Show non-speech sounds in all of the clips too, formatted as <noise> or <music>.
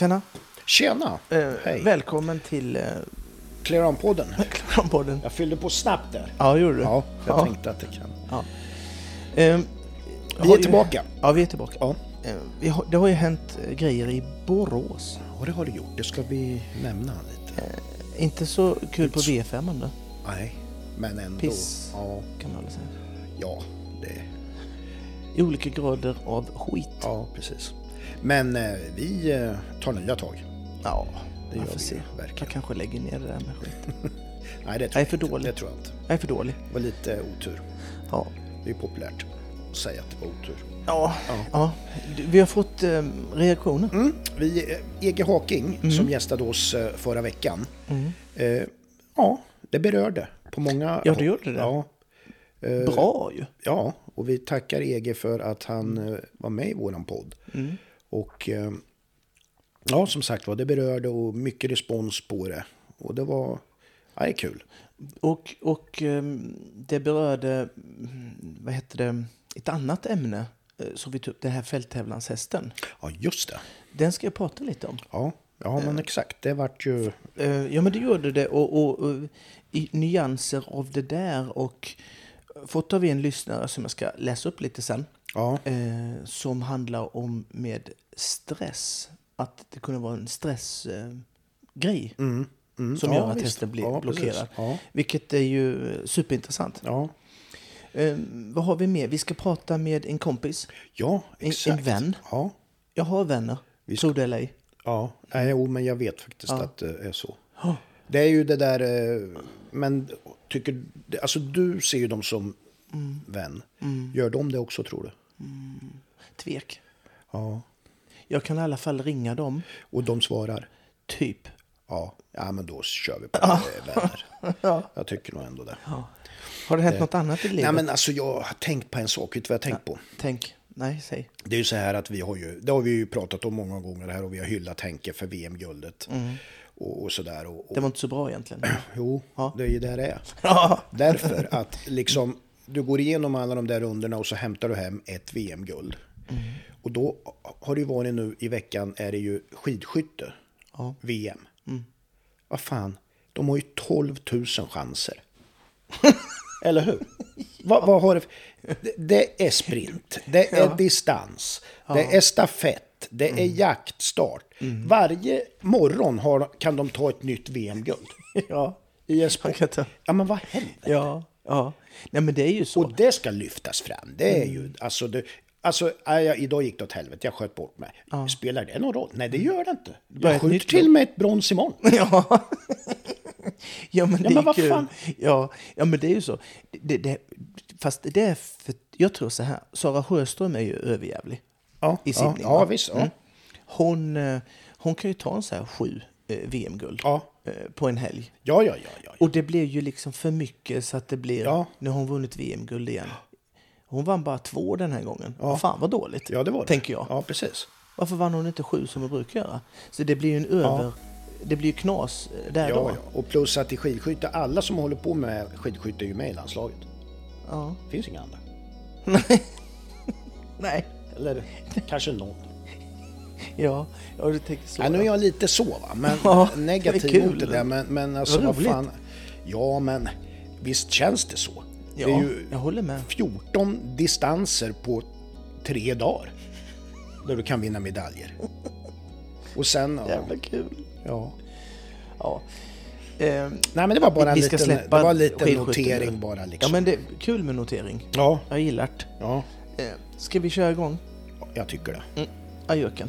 Tjena! Tjena! Eh, Hej. Välkommen till eh, Clear On-podden. Klarpodden. <laughs> Jag fyllde på snabbt där. Ja, gjorde du? Ja, jag Ja. tänkte att det kan. Eh, Vi är ju- tillbaka. Ja, vi är tillbaka. Ja. Eh, vi har, det har ju hänt eh, grejer i Borås. Och det har det gjort. Det ska vi nämna lite. Inte så kul på Inte så- V5 då, Nej, men ändå. Piss. Ja, kan man väl säga. ja, det, I olika grader av skit. ja, precis. Men eh, vi eh, tar nya tag. Ja, Det gör får vi se. ju, Jag verkligen. kanske lägger ner det där med skit. <laughs> Nej, det tror Jag är jag för inte. dålig. Det tror jag inte. Jag är för dålig. Det var lite otur. Ja. Det är populärt att säga att det var otur. Ja, Ja. ja. Vi har fått eh, reaktioner. Mm. Vi, eh, Ege Haking Mm. som gästade oss förra veckan. Mm. Eh, ja, det berörde på många Ja, det gjorde det. Ja. Eh, Bra ju. Ja, och vi tackar Ege för att han var med i våran podd. Mm. Och eh, ja, som sagt var, det berörde och mycket respons på det. Och det var, ja, det är kul. Och, och ehm, det berörde, vad heter det, ett annat ämne eh, som vi tog upp, den här fälttävlanshästen. Ja, just det. Den ska jag prata lite om. Ja, ja men exakt. Det vart ju, Eh, Ja, men det gjorde det. Och, och, och i nyanser av det där. Och fått av en lyssnare som jag ska läsa upp lite sen. ja, Eh, som handlar om med stress. Att det kunde vara en stressgrej. Eh, mm, mm, som ja, gör att visst. hästen blir ja, blockerad. Vilket är ju eh, superintressant. Eh, vad har vi mer? Vi ska prata med en kompis. ja En, exakt. en vän. Ja, Jag har vänner. Vi ska- Tror det eller ej. ja. Nej, jo, men jag vet faktiskt att det är så. Det är ju det där, eh, men tycker, alltså du ser ju dem som Mm. vän. Gör de det också tror du? Tvek. Ja. Jag kan i alla fall ringa dem. Och de svarar? Typ. Ja, ja men då kör vi på det, vänner. <laughs> Ja. Jag tycker nog ändå det. Har det hänt något annat i livet? Nej men alltså jag har tänkt på en sak, vet du vad jag har tänkt på? Tänk. Nej, säg. Det är ju så här att vi har ju, det har vi ju pratat om många gånger här och vi har hyllat Henke för VM-guldet. Och, och sådär. Och, och, Mm. Det var inte så bra egentligen. <clears throat> Jo, Ja. det är ju där det är. <laughs> Ja. Därför att liksom, du går igenom alla de där rundorna och så hämtar du hem ett VM-guld. Mm. Och då har det ju varit nu i veckan är det ju skidskytte, Ja. Mm. VM. Vad fan, de har ju 12 000 chanser. <laughs> Eller hur? Vad, vad har det, det, det är sprint, det är Ja. distans, det är stafett, det är Mm. jaktstart. Varje morgon har, kan de ta ett nytt VM-guld. <laughs> Ja. I en sport. Ja, men vad händer? Ja. Ja. Nej, men det är ju så. Och det ska lyftas fram. Det är Mm. ju, alltså, det, alltså jag, idag gick det åt helvete, jag sköt bort mig. Spelar det någon roll? Nej, det gör det inte. Jag skjuter till med ett brons imorgon. <laughs> Ja. ja, men det men är kul. fan? Ja, ja, men det är ju så. Det, det, fast det är för, jag tror så här. Sara Sjöström är ju överjävlig. Ja, I ja, simning, ja va? visst. Ja. Mm. Hon, eh, hon kan ju ta en så här sju eh, VM-guld Ja. Eh, på en helg. Ja, ja, ja, ja. Och det blir ju liksom för mycket så att det blir... Ja. Nu har hon vunnit VM-guld igen. Hon vann bara två den här gången. Ja. Fan vad dåligt. Ja, det var det. Tänker jag. Ja, precis. Varför vann hon inte sju som hon brukar göra? Så det blir ju en över... Det blir ju knas eh, där Ja, då. ja. Och plus att i skidskytte, alla som håller på med skidskytte är ju med i landslaget. Ja. Finns inga andra. <laughs> Nej. Eller kanske någon. <laughs> Ja, ja du tänker så. Ja, nu är jag lite så va, men <laughs> Ja, det negativ kul. mot det där. Men, men alltså Vad fan. Ja, men visst känns det så. ja, Det är ju jag håller med. 14 distanser på tre dagar. Där du kan vinna medaljer. <laughs> Och sen... Ja, Jävla kul. ja. Ja. Ehm, Nej men det var bara en liten, det var en liten skidskytte nu. notering bara ja, liksom. men det är kul med notering. Ja, Jag gillar det. ja, Ehm, ska vi köra igång? jag tycker det. Mm. Ajöken.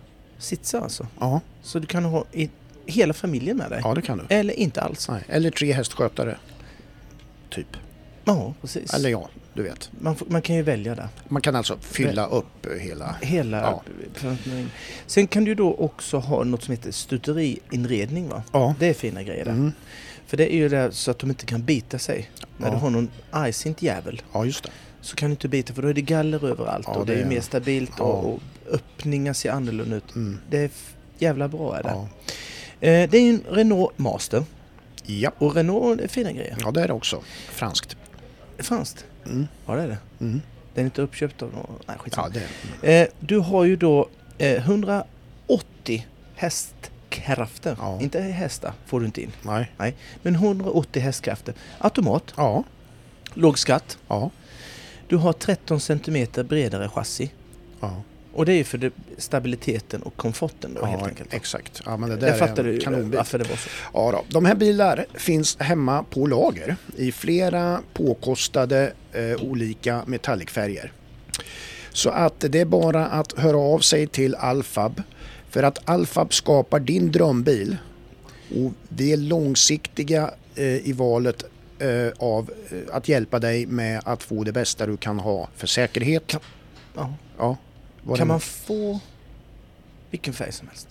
sitsar alltså. Ja, Så du kan ha i, hela familjen med dig. ja, det kan du. Eller inte alls. Nej, eller tre hästskötare. Typ. Ja, precis. Eller ja, du vet. Man, man kan ju välja där. Man kan alltså fylla upp hela... Hela Ja. Sen kan du då också ha något som heter stuteriinredning va? Ja. Det är fina grejer där. Mm. För det är ju där så att de inte kan bita sig. När Ja. du har någon argsint jävel ja, just det. så kan du inte bita för då är det galler överallt Ja, och det, det är mer stabilt Ja. och, och öppningar ser annorlunda ut. Mm. Det är jävla bra är det. Eh, det är en Renault Master Ja. och Renault är fina grejer. ja, det är det också. Franskt. Franskt? Mm. Ja det är det. Mm. Den är inte uppköpt av någon... Nej skitsamma. Ja, det är Eh, du har ju då eh, 180 hästkrafter. Ja. Inte hästar får du inte in. Nej. Nej, men 180 hästkrafter. Automat, Ja. låg skatt. Ja. Du har 13 cm bredare chassi. Ja. Och det är ju för det, stabiliteten och komforten då helt ja enkelt. exakt. Ja, men det där Jag fattar du kanonbil. varför det var så. Ja, då. De här bilar finns hemma på lager i flera påkostade eh, olika metallicfärger. Så att det är bara att höra av sig till Alfab för att Alfab skapar din drömbil och vi är långsiktiga eh, i valet eh, av eh, att hjälpa dig med att få det bästa du kan ha för säkerhet. Ja. Ja, vad Kan man få vilken färg som helst?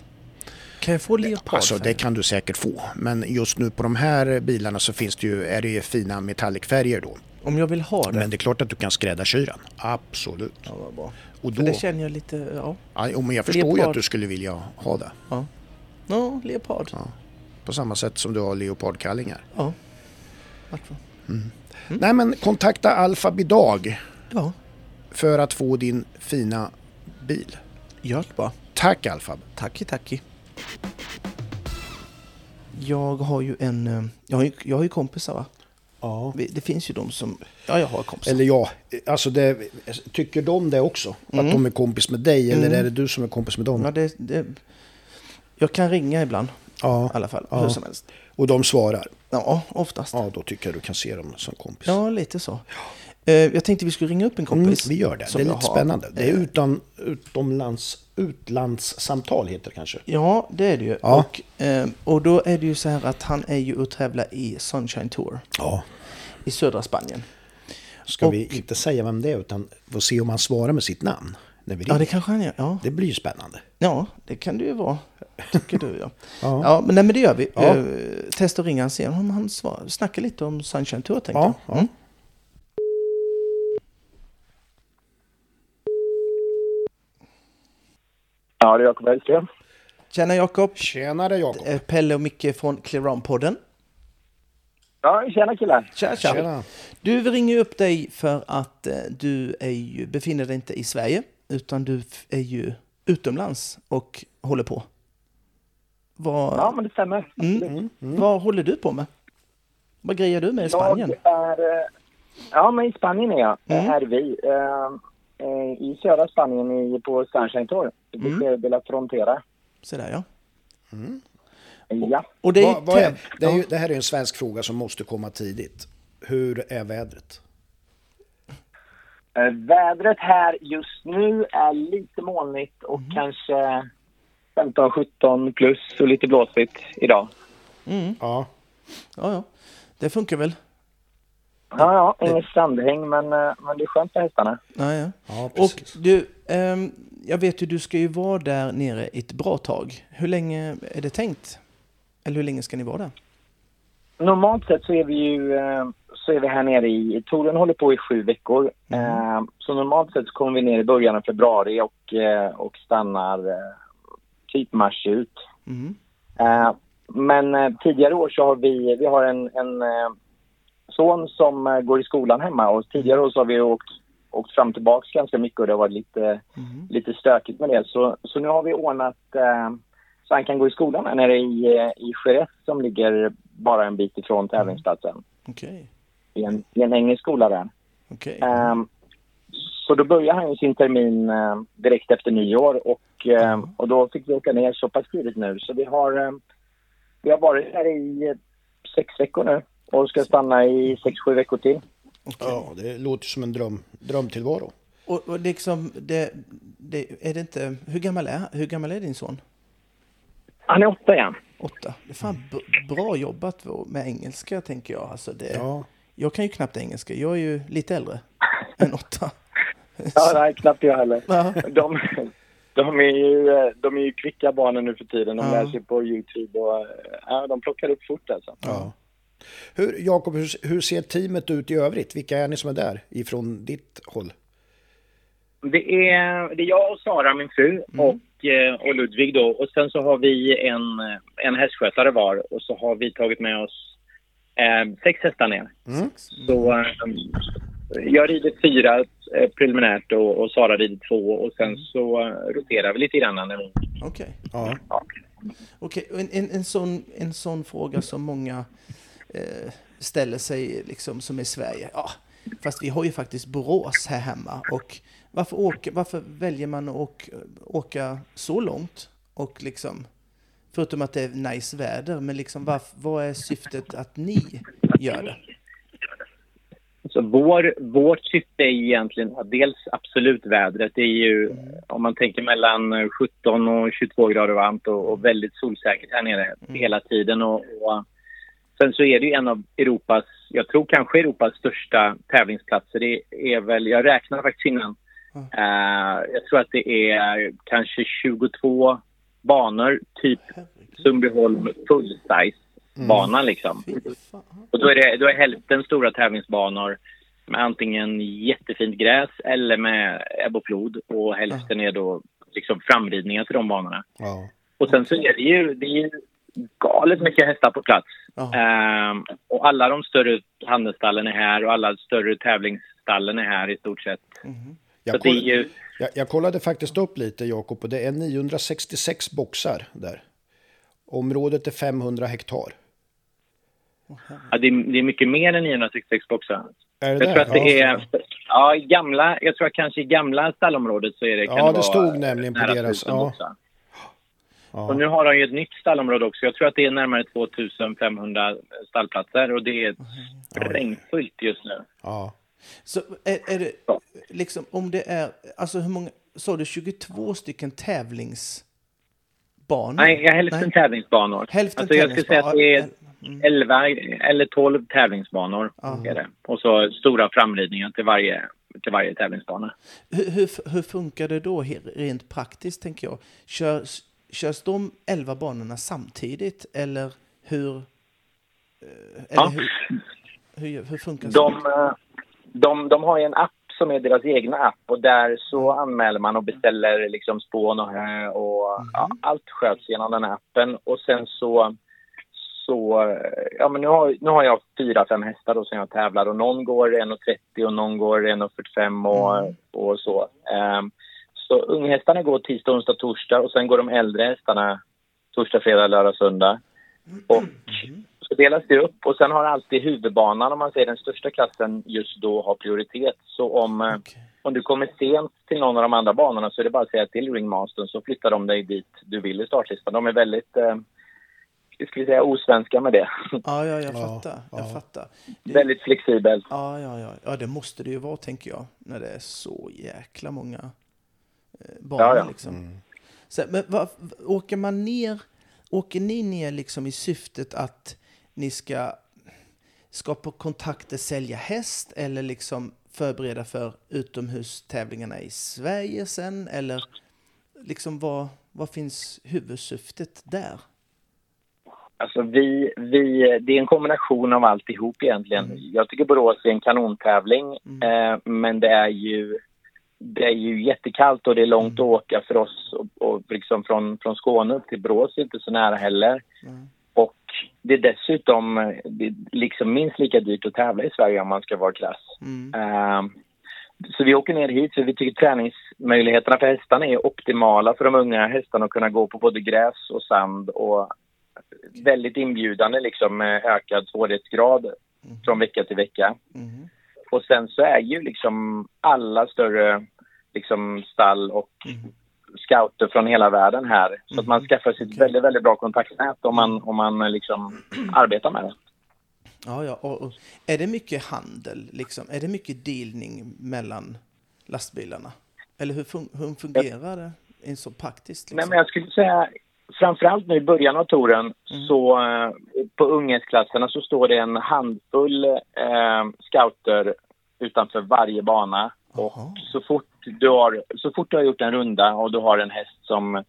Kan jag få leopardfärg? Alltså det kan du säkert få. Men just nu på de här bilarna så finns det ju, är det ju fina metallicfärger då. Om jag vill ha det? Men det är klart att du kan skräddarsy den. Absolut. Ja, vad bra. Och För då, det känner jag lite... Ja, ja, men jag förstår ju Leopard. att du skulle vilja ha det. ja. ja leopard. Ja. På samma sätt som du har leopardkallingar. Ja. Vart så? Mm. Nej men kontakta Alfab idag Ja, för att få din fina bil. gör det bara. Tack Alfab. Tacki, tacki. Jag har ju en... eh, Jag har ju, jag har ju kompisar va? Ja. Det finns ju de som... Ja, jag har kompisar. Eller ja, alltså det, tycker de det också? Att de är kompis med dig eller Mm. är det du som är kompis med dem? Ja, det, det, jag kan ringa ibland Ja. i alla fall. Ja. Hur som helst. Och de svarar? Ja, oftast. Ja, Ja, då tycker jag du kan se dem som kompis. lite så. Eh, Jag tänkte vi skulle ringa upp en Mm, kompis. vi gör det. Det är lite spännande. Det är Eh, utan, utomlands, utlandssamtal heter det kanske. Ja, det är det ju. Ja. Och, eh, och då är det ju så här att han är ju och tävlar i Sunshine Tour Ja. i södra Spanien. Ska Och- vi inte säga vem det är utan få se om han svarar med sitt namn? När vi Ja, ringer. det kanske han gör. Ja, det blir ju spännande. ja det kan det ju vara. Tycker du ja. <laughs> Ja. Ja, men, nej, men det gör vi. Ja. Eh, testa att ringa och se om han svarar. Snacka lite om Sunshine Tour tänkte Ja, jag. ja. Mm. Ja, det är Jakob Hellström. Tjena Jakob! Tjenare Jakob. Eh, Pelle och Micke från Clearon-podden. Ja, tjena killar. Tja, tja. Tjena. Du, vi ringer upp dig för att eh, du är ju, befinner dig inte i Sverige, utan du är ju utomlands och håller på. Vad, Ja, men det stämmer. mm. vad håller du på med? Vad grejer du med i Spanien? Jag är... eh, Ja, men i Spanien är jag. Mm. Är vi. Eh, I södra Spanien i, på Sunshine Tour. Det Mm. sker de la Frontera. Så där ja. Ja. Och det är, Vad, vad är, det, är ju, det här är en svensk fråga som måste komma tidigt. Hur är vädret? Eh, vädret här just nu är lite molnigt och Mm. kanske 15-17 plus och lite blåsigt idag. Mm. Ja. ja, ja. Det funkar väl? Ja, ja, inget strandhäng men, eh, men det är skönt med hästarna. Ja, ja. Ja, Och du, ehm, jag vet ju du ska ju vara där nere ett bra tag. Hur länge är det tänkt? Eller hur länge ska ni vara där? Normalt sett så är vi ju eh, så är vi här nere i, touren håller på i sju veckor. Mm. Så normalt sett så kommer vi ner i början av februari och, eh, och stannar typ mars ut. Mm. Men tidigare år så har vi, vi har en, en son som eh, går i skolan hemma och tidigare så har vi åkt, åkt fram och tillbaks ganska mycket och det har varit lite, Mm. lite stökigt med det. Så, så nu har vi ordnat eh, så han kan gå i skolan här nere i, eh, i Jerez som ligger bara en bit ifrån tävlingsplatsen. Okej, I en, i en engelsk skola där. okej. Ehm, så då börjar han ju sin termin eh, direkt efter nyår och, eh, och då fick vi åka ner så pass tidigt nu. Så vi har, eh, vi har varit här i sex veckor nu och ska stanna i sex, sju veckor till. Ja, det låter som en dröm, drömtillvaro. Och, och liksom, det, det, är det inte... Hur gammal är, hur gammal är din son? Han är åtta igen. Åtta. Det är fan bra jobbat med engelska, tänker jag. Alltså det, Ja. Jag kan ju knappt engelska. Jag är ju lite äldre <laughs> än åtta. Ja, nej, knappt jag heller. Ja. De, de, är ju, de är ju kvicka barnen nu för tiden. De Ja. lär sig på Youtube och ja, de plockar upp fort alltså. Ja. Hur, Jakob, hur, hur ser teamet ut i övrigt? Vilka är ni som är där ifrån ditt håll? Det är, det är jag och Sara, min fru, och, eh, och Ludvig då. Och sen så har vi en, en hästskötare var och så har vi tagit med oss eh, sex hästar ner. Så eh, jag rider fyra eh, preliminärt och, och Sara rider två och sen så eh, roterar vi lite grann när vi... Okej. Ja. Ja. Okej, och en, en, en, sån, en sån fråga som många eh, ställer sig liksom som i Sverige. Ja, fast vi har ju faktiskt Borås här hemma. Och varför, åka, varför väljer man att åka, åka så långt? Och liksom, förutom att det är nice väder, men liksom varf, vad är syftet att ni gör det? Så vår, vårt syfte är egentligen dels absolut vädret. Det är ju om man tänker mellan 17 och 22 grader varmt och, och väldigt solsäkert här nere hela tiden. Och, och sen så är det ju en av Europas, jag tror kanske Europas största tävlingsplatser. Det är väl, jag räknar faktiskt innan. Eh, jag tror att det är kanske 22 banor, typ Sundbyholm full size banan liksom. Fy fan. Och då är, det, då är hälften stora tävlingsbanor med antingen jättefint gräs eller med ebb och flod och hälften är då liksom framridningar till de banorna. Ja. Och sen så är det ju, det är ju galet mycket hästar på plats. Ehm, och alla de större handelsstallen är här och alla större tävlingsstallen är här i stort sett. Så Jag, koll, ju, jag, jag kollade faktiskt upp lite, Jakob, och det är 966 boxar där. Området är 500 hektar. ja, det, är, det är mycket mer än 966 boxar. Är det Jag där? tror att det ja. är, ja, gamla, jag tror att kanske i gamla stallområdet så är det, kan Ja, det det stod nämligen på deras, 1000 ja. boxar. Ja. Och nu har de ju ett nytt stallområde också. Jag tror att det är närmare 2500 stallplatser och det är regnfullt just nu. Ja. Så är, är det liksom om det är, alltså hur många, sa du 22 stycken tävlingsbanor? Nej, jag hälften Nej. tävlingsbanor. Hälften alltså jag skulle säga att det är tävlingsbanor. 11 eller 12 tävlingsbanor. Är det. Och så stora framridningar till varje, till varje tävlingsbana. Hur, hur, hur funkar det då rent praktiskt, tänker jag? Körs, körs de 11 banorna samtidigt, eller hur? eh, Eller Ja. hur, hur, hur funkar De, eh, de, de har ju en app som är deras egna app och där så anmäler man och beställer liksom spån och hö och ja, allt sköts genom den appen och sen så så, ja men nu har, nu har jag fyra, fem hästar då som jag tävlar och någon går 1,30 och någon går 1,45 och, och så. Ehm, så unghästarna går tisdag, onsdag, torsdag och sen går de äldre hästarna torsdag, fredag, lördag, söndag. Och så delas det upp och sen har alltid huvudbanan, om man säger den största klassen, just då har prioritet. Så om, eh, Okej. om du kommer sent till någon av de andra banorna så är det bara att säga till ringmastern så flyttar de dig dit du vill i startlistan. De är väldigt, eh, ska vi säga, osvenska med det. <laughs> Ja, ja, jag Ja, fattar. Jag ja. fattar. Det, väldigt flexibelt. ja, ja, ja, ja, det måste det ju vara, tänker jag, när det är så jäkla många banor. Ja, ja. Liksom. Så, men vad, åker man ner, åker ni ner liksom i syftet att ni ska skapa kontakter, sälja häst eller liksom förbereda för utomhustävlingarna i Sverige sen? Eller liksom vad, vad finns huvudsyftet där? Alltså vi, vi, det är en kombination av alltihop egentligen. Jag tycker Borås är en kanontävling, eh, men det är ju det är ju jättekallt och det är långt att åka för oss och, och liksom från, från Skåne upp till Borås är inte så nära heller. Mm. Och det är dessutom det är liksom minst lika dyrt att tävla i Sverige om man ska vara krass. Mm. Ehm, så vi åker ner hit för vi tycker träningsmöjligheterna för hästarna är optimala för de unga hästarna att kunna gå på både gräs och sand och väldigt inbjudande liksom med ökad svårighetsgrad från vecka till vecka. Mm. Och sen så är ju liksom alla större liksom stall och scouter från hela världen här. Så att man skaffar sig ett väldigt, väldigt bra kontaktnät om man, om man liksom arbetar med det. Ja, ja. Och, och, är det mycket handel? Liksom? Är det mycket dealning mellan lastbilarna? Eller hur, fun hur fungerar det in så praktiskt? Nej, Liksom? men jag skulle säga framförallt nu i början av touren så eh, på ungdomsklasserna så står det en handfull eh, scouter utanför varje bana. Och Jaha. så fort, du har, så fort du har gjort en runda och du har en häst som,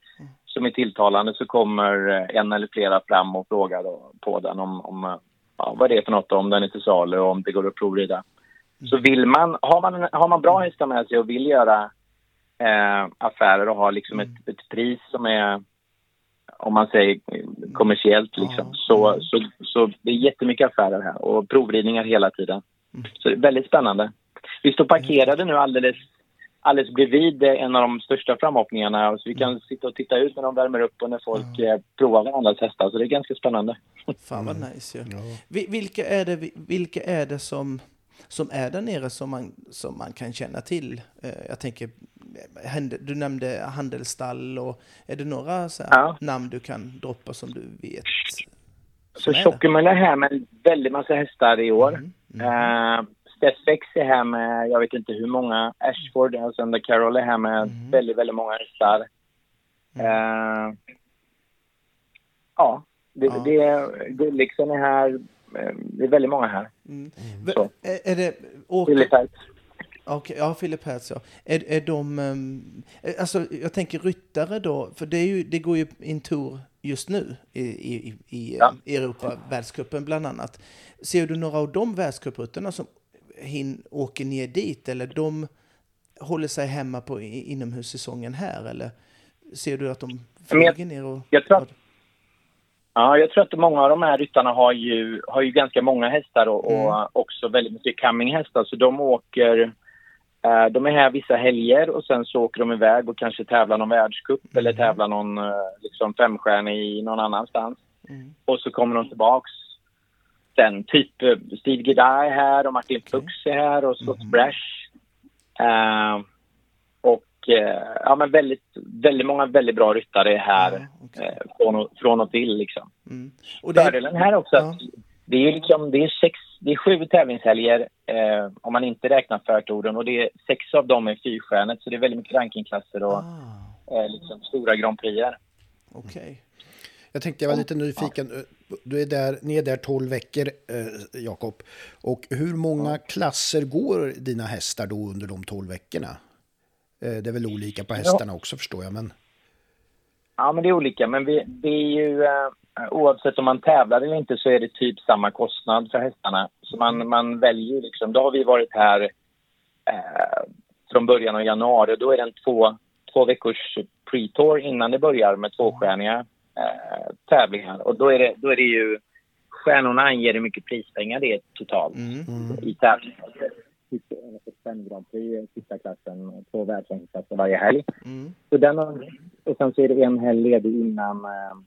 som är tilltalande så kommer eh, en eller flera fram och frågar då på den om, om eh, ja, vad det är för något, om den är till salu och om det går att provrida. Så vill man, har man, har man bra hästar med sig och vill göra eh, affärer och ha liksom ett, ett pris som är om man säger kommersiellt liksom. Ja. Så, så, så det är jättemycket affärer här och provridningar hela tiden. Så det är väldigt spännande. Vi står parkerade nu alldeles, alldeles bredvid eh, en av de största framhoppningarna så vi kan sitta och titta ut när de värmer upp och när folk eh, provar varandras hästar. Så det är ganska spännande. Fan vad nice ju. Vi- Vilka är det, vilka är det som, som är där nere som man, som man kan känna till? Eh, Jag tänker, eh, du nämnde handelsstall och är det några så Ja. namn du kan droppa som du vet? Så som? Tjockumön är här med väldigt massa hästar i år. Mm, Uh, Steffex är här med, jag vet inte hur många. Ashford, alltså Under Carroll är här med Mm. väldigt, väldigt många hästar. Eh, ja, det, Ja. det Gulliksen är här. Eh, Det är väldigt många här. Mm. Så. V- Är, är det Åke, Philip Hertz. Okej, ja, Philip Hertz, ja. Är, är de... eh, alltså, jag tänker ryttare då, för det, är ju, det går ju en tour just nu i, i, i Ja. eh, Europa, världscupen bland annat. Ser du några av de världscuprutterna som hin, åker ner dit, eller de håller sig hemma på inomhussäsongen här, eller ser du att de jag- flyger ner och... jag tror att- Ja, jag tror att många av de här ryttarna har ju, har ju ganska många hästar och, och också väldigt mycket coming-hästar. Så de åker... eh, de är här vissa helger och sen så åker de iväg och kanske tävlar någon världscup eller tävlar någon eh, liksom femstjärnig någon annanstans. Mm. Och så kommer de tillbaks sen. Typ eh, Steve Gedai är här och Martin Okej. Fuchs är här och Scott Brash. Eh, eh, ja, men väldigt, väldigt många väldigt bra ryttare är här Ja, okej. eh, från, och, från och till. Liksom. Mm. Och det, Fördelen här också Ja. att det är liksom, det är sex, det är sju tävlingshelger eh, om man inte räknar förtouren och det är, sex av dem är fyrstjärnet så det är väldigt mycket rankingklasser och ah, eh, liksom stora Grand Prix. okej. Jag tänkte jag var lite nyfiken. Du är där, ni är där 12 veckor, eh, Jakob. Och hur många klasser går dina hästar då under de 12 veckorna? Eh, det är väl olika på hästarna också förstår jag, men... Ja, men det är olika. Men vi, det är ju, eh, oavsett om man tävlar eller inte så är det typ samma kostnad för hästarna. Så man, man väljer liksom, då har vi varit här eh, från början av januari. Då är det en två, två veckors pre-tour innan det börjar med tvåstjärniga eh, tävlingar. Och då är, det, då är det ju, stjärnorna anger hur mycket prispengar det är totalt Mm. i tävlingen. Fem Grand Prix, sista klassen, två världsrankingklasser varje helg. Mm. Så den har, och sen så är det en helg ledig innan eh,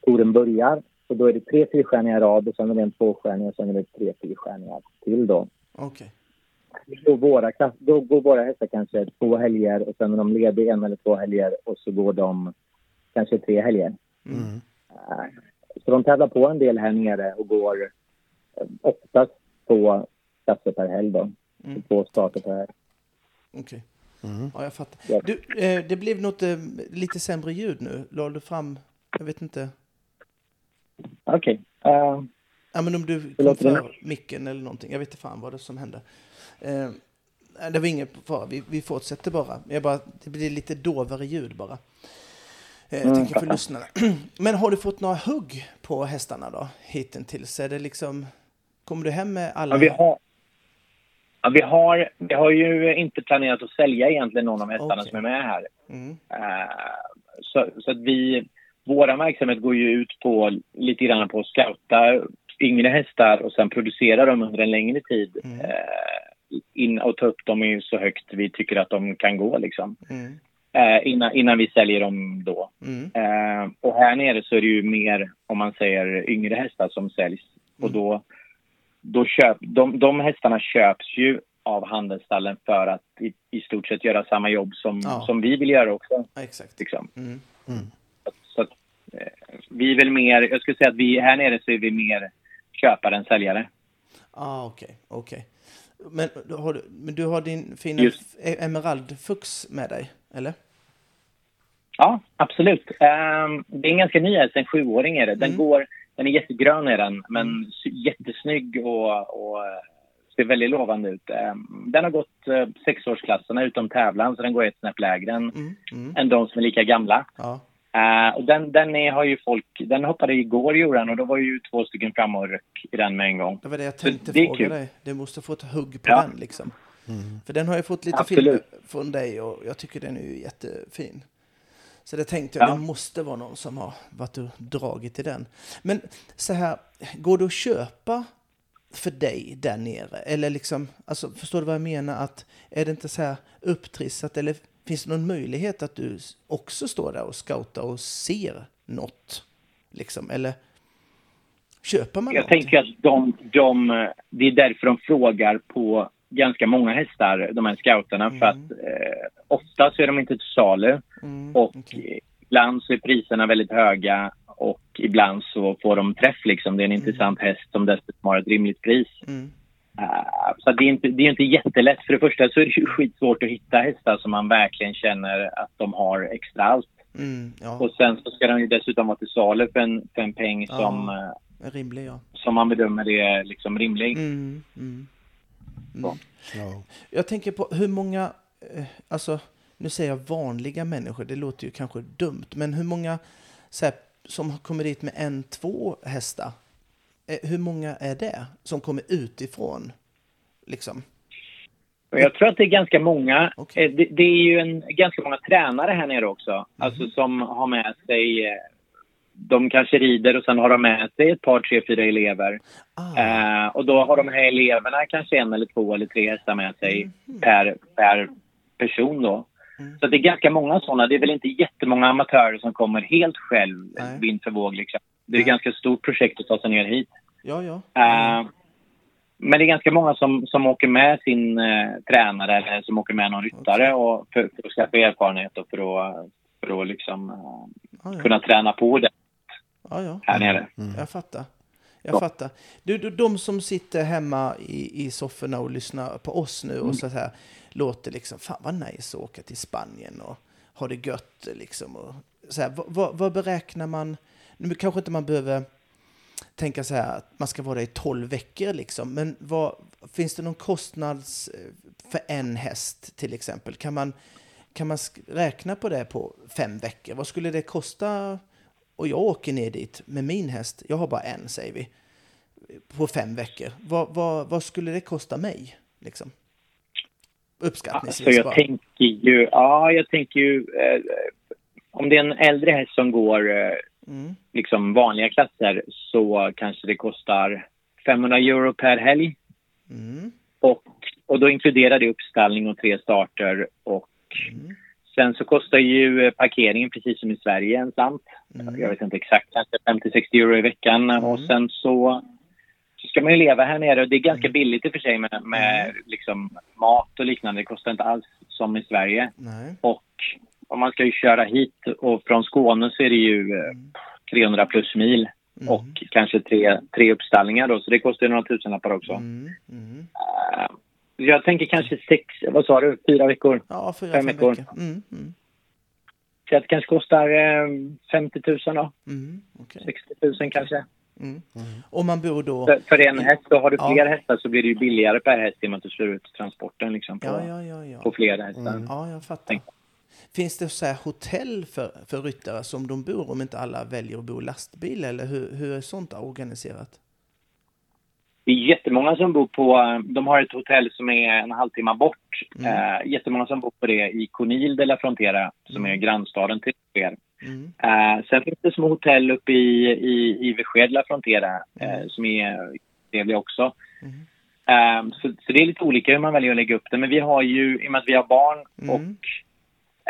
touren börjar. Så då är det tre fyrstjärniga i rad och sen är det en tvåstjärnig och sen är det tre fyrstjärniga till då. Okej. Då, våra, klass- då går våra hästar kanske två helger och sen är de lediga en eller två helger och så går de kanske tre helger. Mm. Eh, Så de tävlar på en del här nere och går eh, oftast två klasser per helg då. Mm. Två starter per helg. Okej. Mm. Ja, jag fattar. Ja. Du, eh, det blev något eh, lite sämre ljud nu. La du fram, jag vet inte. Okej. Eh, Ja, men om du kom för micken eller någonting. Jag vet inte fan vad det som hände. Eh, det var ingen fara, vi, vi fortsätter bara. Jag bara. Det blir lite dovare ljud bara. Eh, jag tänker för lyssnarna. <clears throat> Men har du fått några hugg på hästarna då? Hittills? Är det liksom... Kommer du hem med alla? Ja, vi, har, ja, vi, har, vi har ju inte planerat att sälja egentligen någon av hästarna Okej. som är med här. Mm. Eh, så, så att vi, vår verksamhet går ju ut på lite grann på att scouta yngre hästar och sen producera dem under en längre tid. Mm. Eh, in, och ta upp dem så högt vi tycker att de kan gå liksom. Mm. Eh, innan, innan vi säljer dem då. Mm. Och här nere så är det ju mer, om man säger, yngre hästar som säljs. Och då, då köp, de, de hästarna köps ju av handelsstallen för att i, i stort sett göra samma jobb som, Ja. som vi vill göra också. Ja, exakt. Liksom. Mm. Så att, eh, vi är väl mer, jag skulle säga att vi här nere så är vi mer köpare än säljare. Ah, okej, okej. Men, då har du, men du har din fina Just. f- emeraldfux med dig, eller? Ja, absolut. Um, det är en ganska ny häst, en sjuåring är det. Den, Mm. går, den är jättegrön är den, men sy- jättesnygg och, och eh, ser väldigt lovande ut. Um, den har gått uh, sexårsklasserna utom tävlan, så den går ett snäpp lägre än, Mm, mm, än de som är lika gamla. ja. Eh, och den, den är, har ju folk, den hoppade igår gjorde den och då var ju två stycken fram och röck i den med en gång. Det var det jag tänkte det fråga dig. Du måste få ett hugg på Ja. den liksom. För den har jag fått lite Absolut. filmer från dig och jag tycker den är ju jättefin. Så det tänkte jag, Ja. det måste vara någon som har varit och dragit i den. Men så här, går det att köpa för dig där nere? Eller liksom, alltså förstår du vad jag menar? Att är det inte så här upptrissat eller finns det någon möjlighet att du också står där och scoutar och ser något? Liksom, eller köper man Jag något? tänker att de, de, det är därför de frågar på ganska många hästar, de här scouterna, för att eh, ofta så är de inte till salu Mm, och okej. ibland så är priserna väldigt höga och ibland så får de träff liksom. Det är en intressant häst som dessutom har ett rimligt pris. Mm. Eh, så det är, inte, det är inte jättelätt. För det första så är det ju skitsvårt att hitta hästar som man verkligen känner att de har extra allt. Mm, ja, Och sen så ska de ju dessutom vara till salu för en, för en peng Ja. som, eh, rimlig ja. som man bedömer är liksom rimlig. Mm, mm. Ja. Jag tänker på hur många, eh, alltså nu säger jag vanliga människor, det låter ju kanske dumt, men hur många så här, som kommer dit med en, två hästar, eh, hur många är det som kommer utifrån? Liksom. Jag tror att det är ganska många. Okej. eh, Det, det är ju en, ganska många tränare här nere också. Mhm. Alltså som har med sig... De kanske rider och sen har de med sig ett par, tre, fyra elever. Ah, Eh, och då har de här eleverna kanske en eller två eller tre hästar med sig per, per person då. Mm. Så det är ganska många sådana. Det är väl inte jättemånga amatörer som kommer helt själv Nej. vind för våg. Liksom. Det är ett ganska stort projekt att ta sig ner hit. ja, ja. Eh, men det är ganska många som, som åker med sin eh, tränare eller som åker med någon ryttare och för, för att skaffa erfarenhet och för att, för att liksom, ja, ja. kunna träna på det ja, ja. här nere. Jag fattar. Jag Ja. fattar. Du, du, de som sitter hemma i, i sofforna och lyssnar på oss nu Mm. och så här låter liksom, fan vad nice att åka till Spanien och ha det gött liksom. Och så här, vad, vad, beräknar man? Nu kanske inte man behöver tänka så här att man ska vara där i 12 veckor liksom, men vad, finns det någon kostnads eh, för en häst till exempel? Kan man, kan man räkna på det på fem veckor? Vad skulle det kosta? Och jag åker ner dit med min häst, jag har bara en säger vi, på fem veckor. Vad, vad, vad skulle det kosta mig? Liksom? Uppskattningsvis Alltså jag bara. tänker ju, ja jag tänker ju, eh, om det är en äldre häst som går eh, Mm. liksom vanliga klasser så kanske det kostar 500 euro per helg. Mm. Och, och då inkluderar det uppstallning och tre starter och Mm. Sen så kostar ju eh, parkeringen precis som i Sverige en slant. Mm. Jag vet inte exakt, kanske 50-60 euro i veckan. Och sen så, så ska man ju leva här nere och det är ganska Mm. billigt i och för sig med, med liksom mat och liknande. Det kostar inte alls som i Sverige. Nej. Och om man ska ju köra hit och från Skåne så är det ju eh, 300 plus mil Mm. och kanske tre, tre uppstallningar då, så det kostar ju några tusenlappar också. Mm. Mm. Jag tänker kanske sex, vad sa du, fyra veckor? Ja, fyra, Fem fem veckor. veckor. Mm. Mm. Så att det kanske kostar eh, 50 000 då, Mm. okej. 60 000 kanske. Mm. Om man bor då... För, för en häst, då har du Ja. fler hästar så blir det ju billigare per häst i och med att du slår ut transporten liksom på, Ja, ja, ja, ja. på fler hästar. Ja, jag fattar. Tänk. Finns det så här hotell för, för ryttare som de bor om inte alla väljer att bo lastbil? Eller hur, hur är sånt organiserat? Det är jättemånga som bor på, de har ett hotell som är en halvtimme bort. Mm. Eh, jättemånga som bor på det i Conil de la Frontera som är grannstaden till er. Mm. Eh, sen finns det små hotell uppe i, i, i Vejet la Frontera eh, Mm. som är trevliga också. Mm. Eh, så, så det är lite olika hur man väljer att lägga upp det. Men vi har ju, i och med att vi har barn Mm. och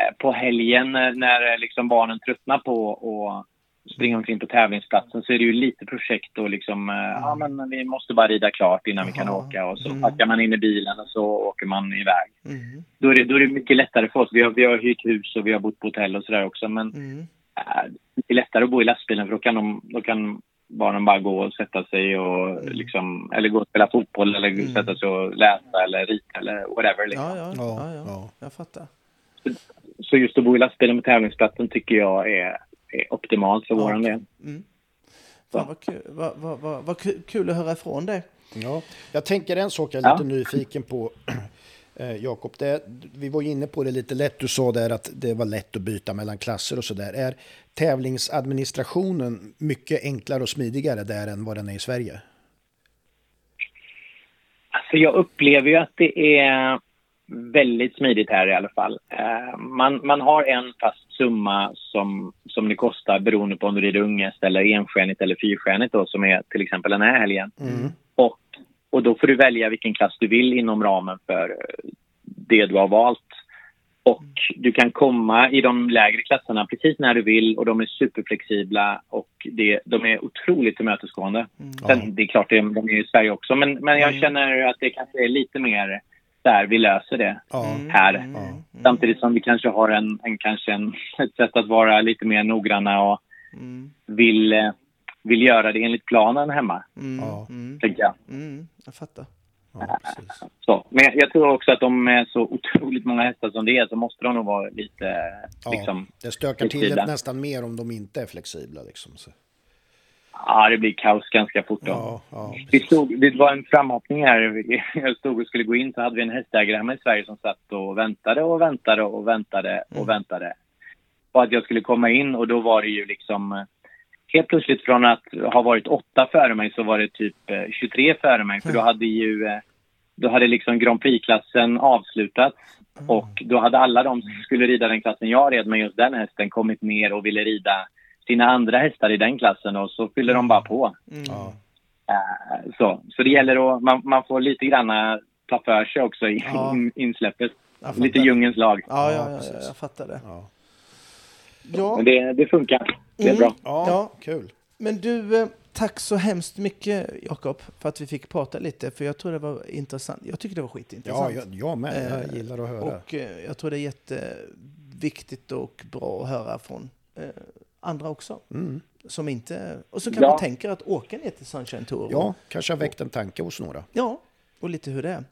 eh, på helgen när, liksom barnen tröttnar på att springa omkring på tävlingsplatsen så är det ju lite projekt och liksom, eh, ja men vi måste bara rida klart innan vi kan åka och så Mm. packar man in i bilen och så åker man iväg. Mm. Då är det, då är det mycket lättare för oss. Vi har, vi har hyrt hus och vi har bott på hotell och sådär också men Mm. äh, det är lättare att bo i lastbilen för då kan, de, då kan barnen bara gå och sätta sig och liksom, eller gå och spela fotboll eller Mm. sätta sig och läsa eller rita eller whatever. Liksom. Ja, ja, Ja, ja, ja, ja. jag fattar. så just att bo i lastbilen med tävlingsplatsen tycker jag är optimalt för Ja, våran del. Mm. Fan vad kul, vad, vad, vad, vad kul- att höra ifrån dig. Ja, jag tänker en sak jag är Ja. lite nyfiken på. <clears throat> Eh, Jakob, det, vi var inne på det lite lätt. Du sa där att det var lätt att byta mellan klasser och så där. Är tävlingsadministrationen mycket enklare och smidigare där än vad den är i Sverige? Alltså jag upplever ju att det är väldigt smidigt här i alla fall. Eh, man, man har en fast summa som, som det kostar beroende på om du rider ungest eller enstjärnigt eller fyrstjärnigt då, som är till exempel den här helgen. Och, och då får du välja vilken klass du vill inom ramen för det du har valt. Och du kan komma i de lägre klasserna precis när du vill och de är superflexibla och det, de är otroligt tillmötesgående. Sen, det är klart, det de är i Sverige också, men, men jag känner att det kanske är lite mer där vi löser det Ja. här. Samtidigt som vi kanske har en, en, kanske en, ett sätt att vara lite mer noggranna och Mm, vill, eh, vill göra det enligt planen hemma, mm, Ja. mm, tänker jag. mm, jag fattar. Ja. Så. Men jag, jag tror också att de är så otroligt många hästar som det är så måste de nog vara lite Ja, liksom... det stökar till det nästan mer om de inte är flexibla. Liksom. Så. Ja, det blir kaos ganska fort då. Ja, ja, Vi stod, det var en framhoppning här. <laughs> Jag stod och skulle gå in så hade vi en hästägare hemma i Sverige som satt och väntade och väntade och väntade och väntade. Och att jag skulle komma in och då var det ju liksom eh, helt plötsligt från att ha varit åtta före mig så var det typ eh, 23 före mig. För då hade ju eh, då hade liksom Grand Prix-klassen avslutats och då hade alla de som skulle rida den klassen jag red med just den hästen kommit ner och ville rida sina andra hästar i den klassen och så fyller de bara på. Ja. Eh, Så, så det gäller att man, man får lite grann ta för sig också i Ja. <laughs> in, insläppet. Lite djungens lag. Ja, Ja, ja, ja, jag fattar det. Ja. Ja, Men det, det funkar. Det är Mm. bra. Ja, Ja. kul. men du, eh, tack så hemskt mycket Jakob för att vi fick prata lite, för jag tror det var intressant. Jag tycker det var Ja, skitintressant. jag, jag med. Jag Eh, gillar att höra. Och eh, jag tror det är jätteviktigt och bra att höra från eh, andra också. Mm. Som inte, och så kanske Ja. tänker att åka ner till Sunshine Tour. Ja, kanske har väckt en tanke hos några. ja, och lite hur det är.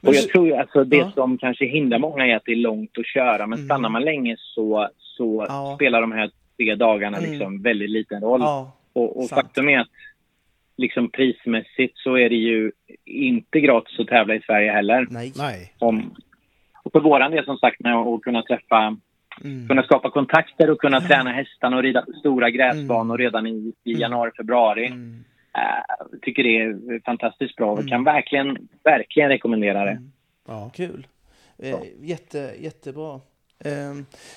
Men Och jag tror ju alltså det Ja. som kanske hindrar många är att det är långt att köra. Men stannar man länge så, så Ja. spelar de här tre dagarna Mm. liksom väldigt liten roll. ja, och och faktum är att liksom prismässigt så är det ju inte gratis att tävla i Sverige heller. nej. Nej. Om, och för våran del som sagt med att kunna träffa Mm. kunna skapa kontakter och kunna träna hästarna och rida på stora gräsbanor redan i, i januari, februari. Mm. Eh, tycker det är fantastiskt bra och kan verkligen, verkligen rekommendera det. Ja. Kul. Eh, jätte, jättebra. Eh,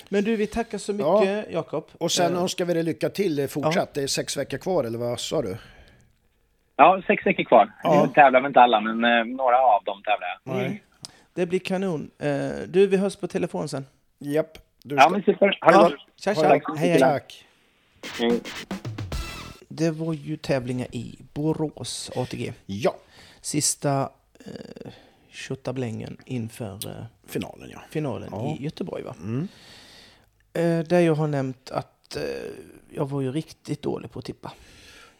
men du, vi tackar så mycket Jakob. Och sen Eh, önskar vi dig lycka till fortsatt. Det är sex veckor kvar, eller vad sa du? Ja, sex veckor kvar. Ja. Jag tävlar väl inte alla, men eh, några av dem tävlar jag. Nej. det blir kanon. Eh, du, vi hörs på telefon sen. Japp. Du Ja, men super. Ha det Ja, gott. tja, tja. det. Hej, hej. Tack. Hej. Det var ju tävlingar i Borås ATG. Ja, Sista eh, tjottablängen inför eh, finalen ja. finalen Ja. i Göteborg. Va? Mm. Eh, där jag har nämnt att eh, jag var ju riktigt dålig på att tippa.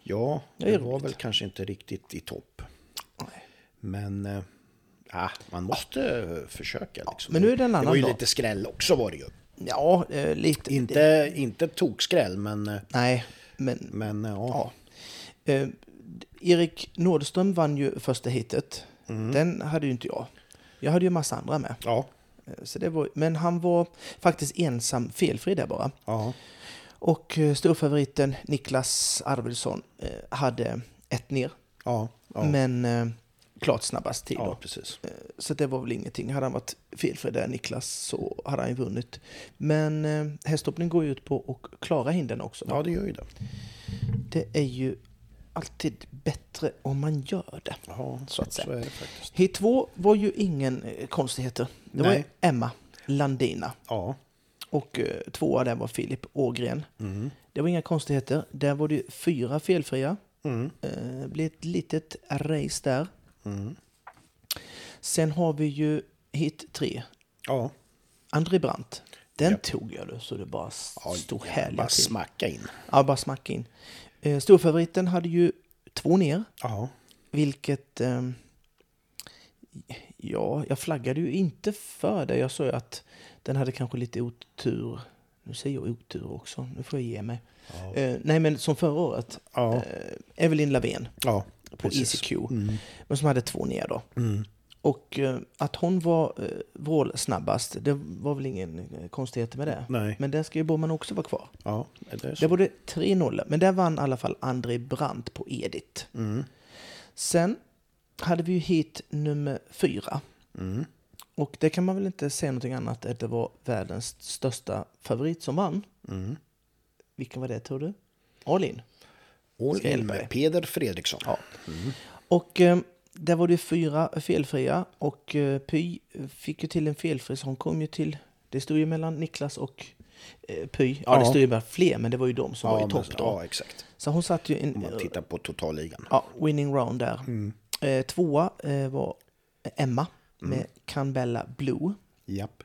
Ja, Det det var roligt. väl kanske inte riktigt i topp. Nej. Men eh, ja, man måste eh, försöka. Liksom. men nu är det en Det annan var ju dag. lite skräll också var det ju. Ja, eh, lite. Inte, inte tokskräll, men, eh, Nej, men men eh, ja. ja. Eh, Erik Nordström vann ju första hitet. Mm. Den hade ju inte jag. Jag hade ju massa andra med. Ja, Så det var, men han var faktiskt ensam felfri där bara. ja. Och storfavoriten Niklas Arvidsson hade ett ner. ja, ja, Men klart snabbast tid ja precis. Så det var väl ingenting. Hade han varit felfri där, Niklas, så hade han ju vunnit. Men eh, hästhoppning går ju ut på att klara hindren också. Ja, det gör ju det. Det är ju alltid bättre om man gör det. Ja, Så att säga. Så är det faktiskt. Hit 2 var ju ingen eh, konstigheter. Det var Nej. Emma Landina. Ja. Och eh, tvåa där var Filip Ågren. Mm. Det var inga konstigheter. Där var det fyra felfria. Mm. Eh, blev ett litet race där. Mm. Sen har vi ju hit 3. Ja. André Brandt. Den Ja. tog jag då så det bara ja stod bara härliga till. smacka in. Ja, bara smacka in. Eh, storfavoriten hade ju två ner, Ja. vilket eh, Ja, jag flaggade ju inte för det. Jag sa ju att den hade kanske lite otur. Nu säger jag otur också, nu får jag ge mig. Ja. Eh, nej, men som förra året. Ja. Eh, Evelyn Lavén Ja, på precis. ECQ. Mm. Men som hade två ner då. Mm. Och eh, att hon var eh, vrålsnabbast, det var väl ingen eh, konstighet med det. Nej, Men där ska ju Boman också vara kvar. ja, det är så. var det 3-0, men där vann i alla fall André Brandt på Edith. Mm. Sen hade vi ju hit nummer fyra. Mm. Och det kan man väl inte säga någonting annat än att det var världens största favorit som vann. Mm. Vilken var det tror du? All in. All in med Peder Fredriksson. Ja. Och eh, där var det fyra felfria och eh, Py fick ju till en felfri så hon kom ju till, det stod ju mellan Niklas och eh, Py. Ja, det Ja. stod ju bara fler men det var ju de som var i topp då. ja, exakt. Så hon satt ju Om en man tittar på totalligan. ja, winning round där. Mm. Eh, tvåa var Emma Mm. med Canbella Blue. Japp.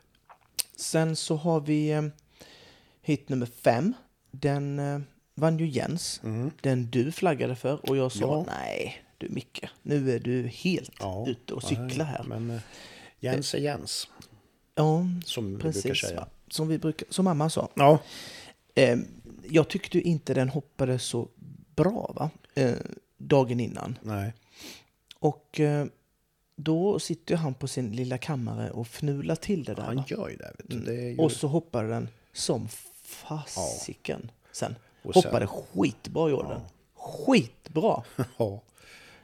Sen så har vi hit nummer fem. Den vann ju Jens. Mm. Den du flaggade för och jag sa Ja. nej du Micke, nu är du helt Ja. ute och cyklar här. Men eh, Jens är Jens, Ja, som vi brukar precis. säga. Som, vi brukar, som mamma sa. Ja, Eh, jag tyckte inte den hoppade så bra va? Eh, dagen innan. nej. Och eh, då sitter han på sin lilla kammare och fnular till det där. Han va? gör ju det. Mm. det ju... Och så hoppade den som fasiken sen. Och sen- Hoppade skitbra gjorde den. Skitbra! <laughs> ja.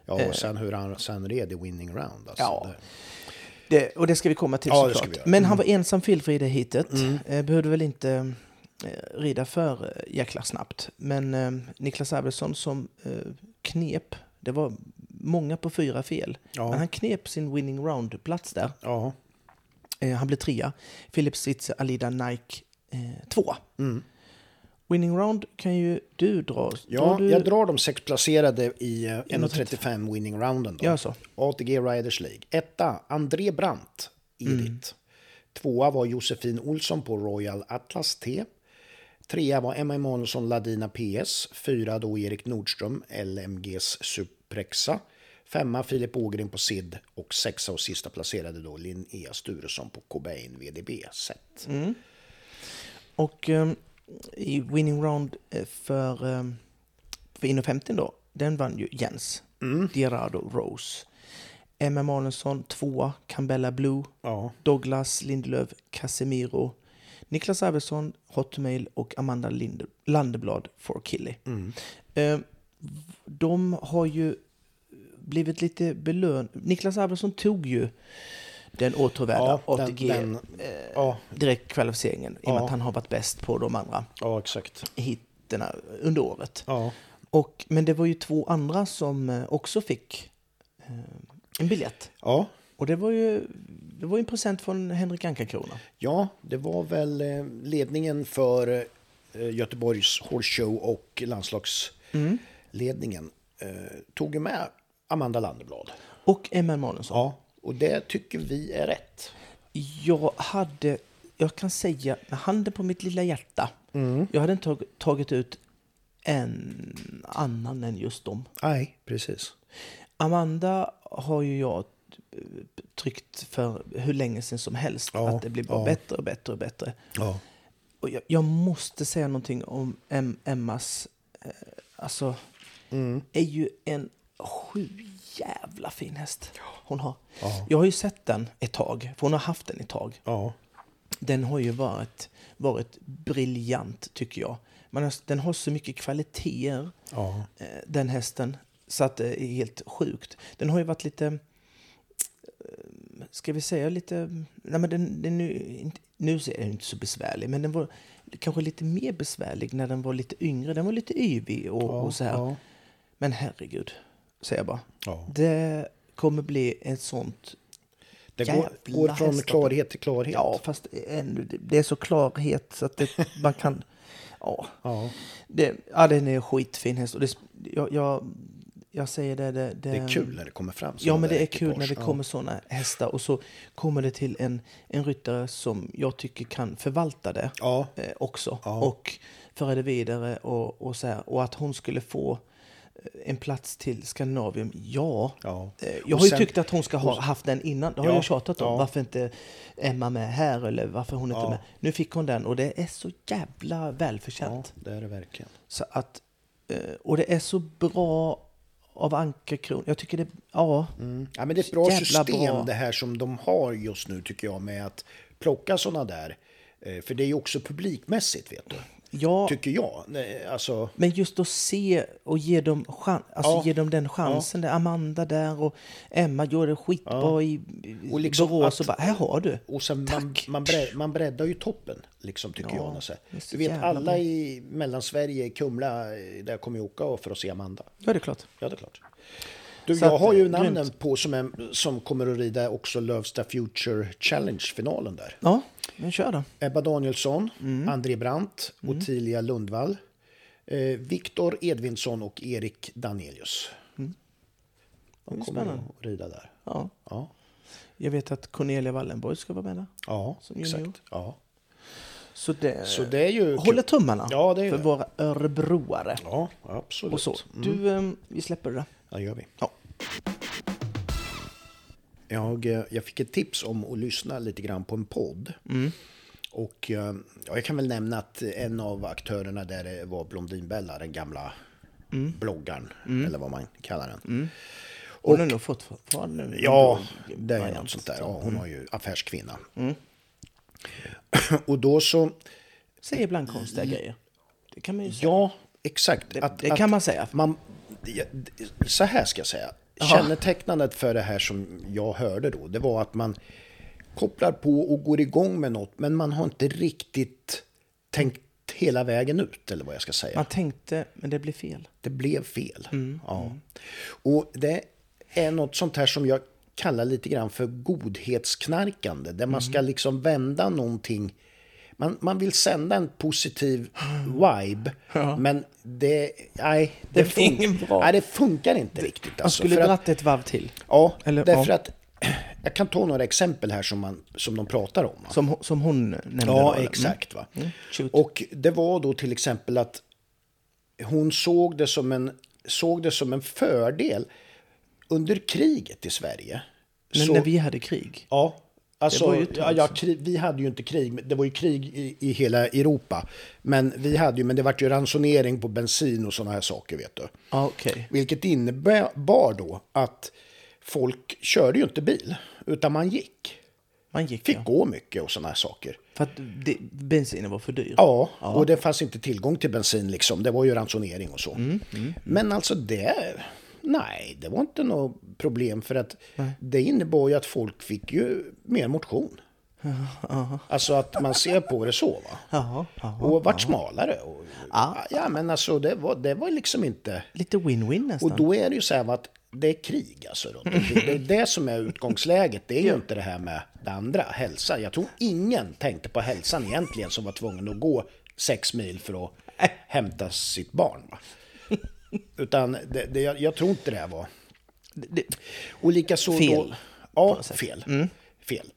ja, och sen hur han sen red i winning round. Alltså. Eh. Ja. Det- Det, och det ska vi komma till Ja, såklart. Mm. Men han var ensam felfri i det hitet. Eh, behövde väl inte eh, rida för eh, jäkla snabbt. Men eh, Niklas Arvidsson som eh, knep, det var många på fyra fel. Ja. Men han knep sin winning round-plats där. Ja. Eh, han blev trea. Philip Switzer, Alida Nike eh, tvåa. Mm. Winning round kan ju du dra. Ja, du... jag drar de sex placerade i eh, 1.35 winning rounden. Då. Gör så. ATG Riders League. Etta, André Brandt, Edith. Mm. Tvåa var Josefin Olsson på Royal Atlas T. Trea var Emma Emanuelsson Ladina PS. Fyra då Erik Nordström, LMGs Suprexa. Femma Filip Ågren på SID och sexa och sista placerade då Linnea Sturesson på Cobain VDB set. Mm. Och ehm, i winning round eh, för, um, för 1,50 då, den vann ju Jens. Mm. Gerardo Rose. Emma Emanuelsson tvåa, Cambella Blue. Ja, Douglas Lindelöf, Casemiro. Niklas Arvidsson, Hotmail och Amanda Linde, Landeblad for Killy. mm. Eh, de har ju blivit lite belön... Niklas Arvidsson tog ju den åtråvärda Ja, den- ATG den- eh, ja, i och med att han har varit bäst på de andra ja, exakt. hitterna under året. Ja, Och, men det var ju två andra som eh, också fick eh, en biljett. ja, Och det var ju, det var en present från Henrik Anka-Krona. Ja, det var väl eh, ledningen för eh, Göteborgs Horse Show och landslagsledningen eh, tog med Amanda Landeblad. Och Emma Emanuelsson. Ja, och det tycker vi är rätt. Jag hade, jag kan säga med handen på mitt lilla hjärta, Mm. jag hade inte tag, tagit ut en annan än just dem. Nej, precis. Amanda har ju jag eh, tryckt för hur länge sedan som helst Ja, att det blir bara ja. bättre och bättre och bättre. Ja, Och jag, jag måste säga någonting om em, Emmas, eh, alltså, mm. är ju en sju jävla fin häst hon har. Ja. Jag har ju sett den ett tag, för hon har haft den ett tag. ja, Den har ju varit, varit briljant tycker jag. Man har, den har så mycket kvaliteter, ja, eh, den hästen, så att det är helt sjukt. Den har ju varit lite, eh, ska vi säga lite, nej men den, den nu, nu är den inte så besvärlig, men den var kanske lite mer besvärlig när den var lite yngre. Den var lite yvig och, och så här. Men herregud, säger jag bara. ja. Det kommer bli ett sånt Det går, går från hästar. klarhet till klarhet. Ja, fast ännu, det- är så klarhet så att det, man kan... Ja, ja. det, ja, den är skitfin häst. Och det, jag, jag, jag säger det, det, Det är kul när det kommer fram Ja, men det är kul när det kommer sådana hästar. Och så kommer det till en, en ryttare som jag tycker kan förvalta det Ja, eh, också. Ja. Och föra det vidare och, och så här. Och att hon skulle få en plats till Skandinavium? Ja. Ja. Eh, Jag har ju sen- tyckt att hon ska ha haft den innan. Det har Ja, jag tjatat om. ja. Varför inte Emma med här eller varför hon inte Ja. med. Nu fick hon den och det är så jävla välförtjänt. ja, det är det verkligen. Så att, eh, och det är så bra av Anka-Kron. Jag tycker det, ja. Mm. Ja, men det är ett bra system bra. det här som de har just nu tycker jag med att plocka sådana där. Eh, För det är ju också publikmässigt vet du. Ja Tycker jag. Nej, Alltså, men just att se och ge dem, chan, alltså Ja. ge dem den chansen. Där Amanda där och Emma gjorde det skitbra Ja. i, Och liksom Borås. Och bara, här har du. och sen man, man, bre, man breddar ju toppen, liksom, tycker Ja, jag. Så Du vet, alla bra. i Mellansverige, Kumla, eh, där kommer jag åka för att se Amanda. Ja, det är klart. Ja, det är klart. Du, Så jag att, har ju eh, namnen grymt. på som, är, som kommer att rida också Lövsta Future Challenge-finalen där. Ja, men kör då. Ebba Danielsson, Mm. André Brandt, Ottilia Lundvall, eh, Viktor Edvinsson och Erik Danielius. Mm. De kommer spännande. att rida där. Ja. Ja, Jag vet att Cornelia Wallenborg ska vara med där. ja exakt. Ja. Så det, Så det är ju håller tummarna Ja, det är för det. våra örebroare. Ja, absolut. Och så. Du, eh, vi släpper det. Ja, det gör vi. Ja. Jag, eh, jag fick ett tips om att lyssna lite grann på en podd. Mm. Och eh, ja, jag kan väl nämna att en av aktörerna där var Blondinbella, den gamla Mm. bloggaren, eller vad man kallar den. Hon har nog fortfarande nu. Ja, det är något sånt där. Ja, hon var ju affärskvinna. Mm. <clears throat> Och då så, Säger ibland konstiga grejer. Det kan man ju säga. ja, exakt. Det- det kan man säga. Man, så här ska jag säga. Kännetecknandet för det här som jag hörde då, det var att man kopplar på och går igång med något, men man har inte riktigt tänkt hela vägen ut, eller vad jag ska säga. Man tänkte, men det blev fel. Det blev fel. Mm, Ja. Och det är något sånt här som jag kallar lite grann för godhetsknarkande. Där man ska Mm. liksom vända någonting. Man, man vill sända en positiv vibe. Men det, nej, det, Det bra. nej, det funkar inte riktigt. Man Alltså, skulle för att- dratt ett varv till. Ja, Eller- därför ja. att <clears throat> jag kan ta några exempel här som, man, som de pratar om. Som, som hon nämnde. då, Ja, eller? exakt. Va? Mm, shoot. Och det var då till exempel att hon såg det som en, såg det som en fördel under kriget i Sverige. Men så, när vi hade krig. Ja, alltså, ja, ja, vi hade ju inte krig, det var ju krig i, i hela Europa. Men vi hade ju, men det var ju ransonering på bensin och sådana här saker, vet du. Ja, okej. Vilket innebar då att folk körde ju inte bil, utan man gick. Man gick Fick ja. gå mycket och sådana här saker. För att det, bensinen var för dyr. Ja, och det fanns inte tillgång till bensin liksom. Det var ju ransonering och så. Mm, Men alltså det... Nej, det var inte något problem för att det innebar ju att folk fick ju mer motion. Alltså att man ser på det så va. Jaha, jaha. Och vart smalare. Och, Ja. men alltså det var, det var liksom inte... Lite win-win nästan. Och då är det ju så här att det är krig alltså. Det är det som är utgångsläget. Det är ju inte det här med det andra, hälsa. Jag tror ingen tänkte på hälsan egentligen som var tvungen att gå sex mil för att hämta sitt barn. Va? Utan det, det, jag, jag tror inte det här var... Det- Och likaså Fel, Då, ja, något sätt. fel. fel.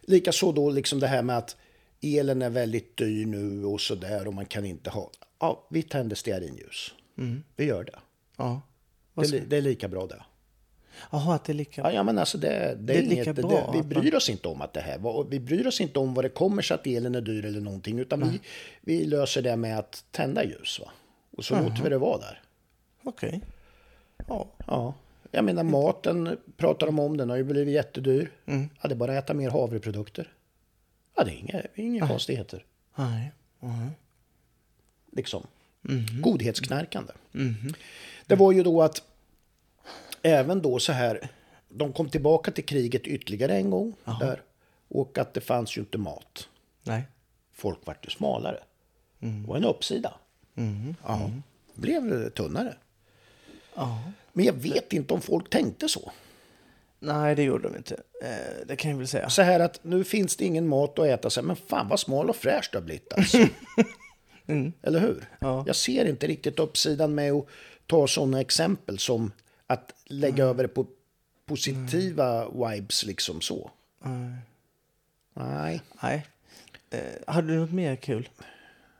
Likaså då liksom det här med att elen är väldigt dyr nu och sådär och man kan inte ha... Ja, vi tänder stearinljus. Vi gör det. ja. Det det är lika bra det. Jaha, att det är lika... Ja, ja men alltså det, det, Det är inget, lika bra vi bryr oss inte om att det här vi bryr oss inte om vad det kommer sig att elen är dyr eller någonting, utan vi, vi löser det med att tända ljus. Va? Och så låter vi det vara där. Okej. Ja. Ja. Jag menar maten pratar de om, den har ju blivit jättedyr. Mm. Ja, det är bara att äta mer havreprodukter. Ja, det är inga, inga konstigheter. Nej. Nej. Liksom. Mhm. Godhetsknarkande. Det var ju då att även då så här, de kom tillbaka till kriget ytterligare en gång där. Och att det fanns ju inte mat. Nej. Folk vart ju smalare. Mm. Det var en uppsida. Ja, blev tunnare. Ja. Men jag vet inte om folk tänkte så. Nej, det gjorde de inte. Eh, det kan jag väl säga. Så här att nu finns det ingen mat att äta. Så här, men fan vad smal och fräsch du har blivit alltså. <laughs> Eller hur? Mm. Ja. Jag ser inte riktigt uppsidan med att ta sådana exempel som att lägga Mm. över det på positiva vibes liksom så. Nej. Nej. Nej. Eh, hade du något mer kul?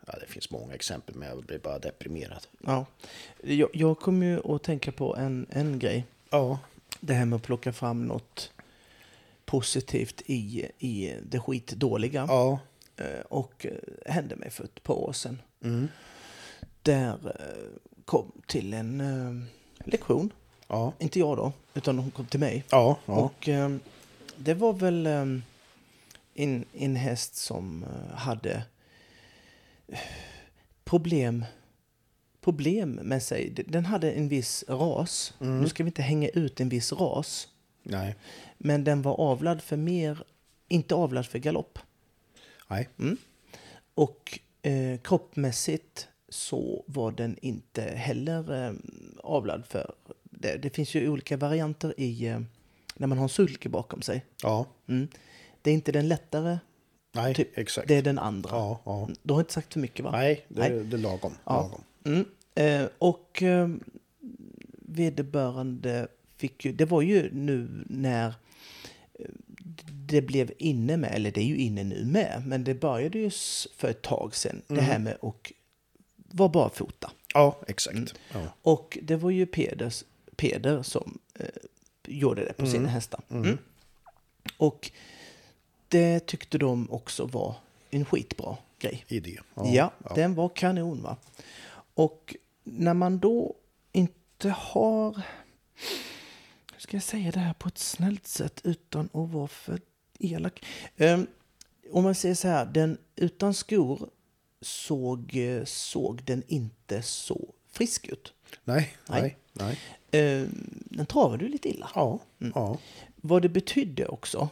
Ja, det finns många exempel, men jag blir bara deprimerad. Ja. Jag, jag kommer ju att tänka på en, en grej. Ja, Det här med att plocka fram något positivt i, i det skitdåliga. ja, Eh, Och eh, hände mig för ett par år sedan. mm. Där eh, kom till en lektion. ja, Inte jag då, utan hon kom till mig. ja, ja. Och det var väl en, en häst som hade problem, problem med sig. Den hade en viss ras. Mm. Nu ska vi inte hänga ut en viss ras. Nej, Men den var avlad för mer, inte avlad för galopp. nej, Och eh, kroppmässigt så var den inte heller eh, avlad för det. Det finns ju olika varianter i eh, när man har en sulke bakom sig. ja, Mm. Det är inte den lättare, nej, Typ, exakt. det är den andra. Ja, ja. Du har inte sagt för mycket va? Nej, det, Nej. det är lagom. Ja. lagom. Mm. Eh, och eh, vederbörande fick ju, det var ju nu när eh, det blev inne med, eller det är ju inne nu med, men det började ju för ett tag sedan, det här med att vara barfota. Ja, exakt. Mm. Ja. Och det var ju Peders, Peder som eh, gjorde det på sina hästar. Mm. Och det tyckte de också var en skitbra grej. Idé. Ja, den var kanon va. Och när man då inte har... Hur ska jag säga det här på ett snällt sätt utan att vara för elak? Ehm, om man säger så här, den utan skor såg, såg den inte så frisk ut. Nej, Nej. nej, nej. Ehm, den travade ju lite illa. Ja, Mm. ja. Vad det betydde också,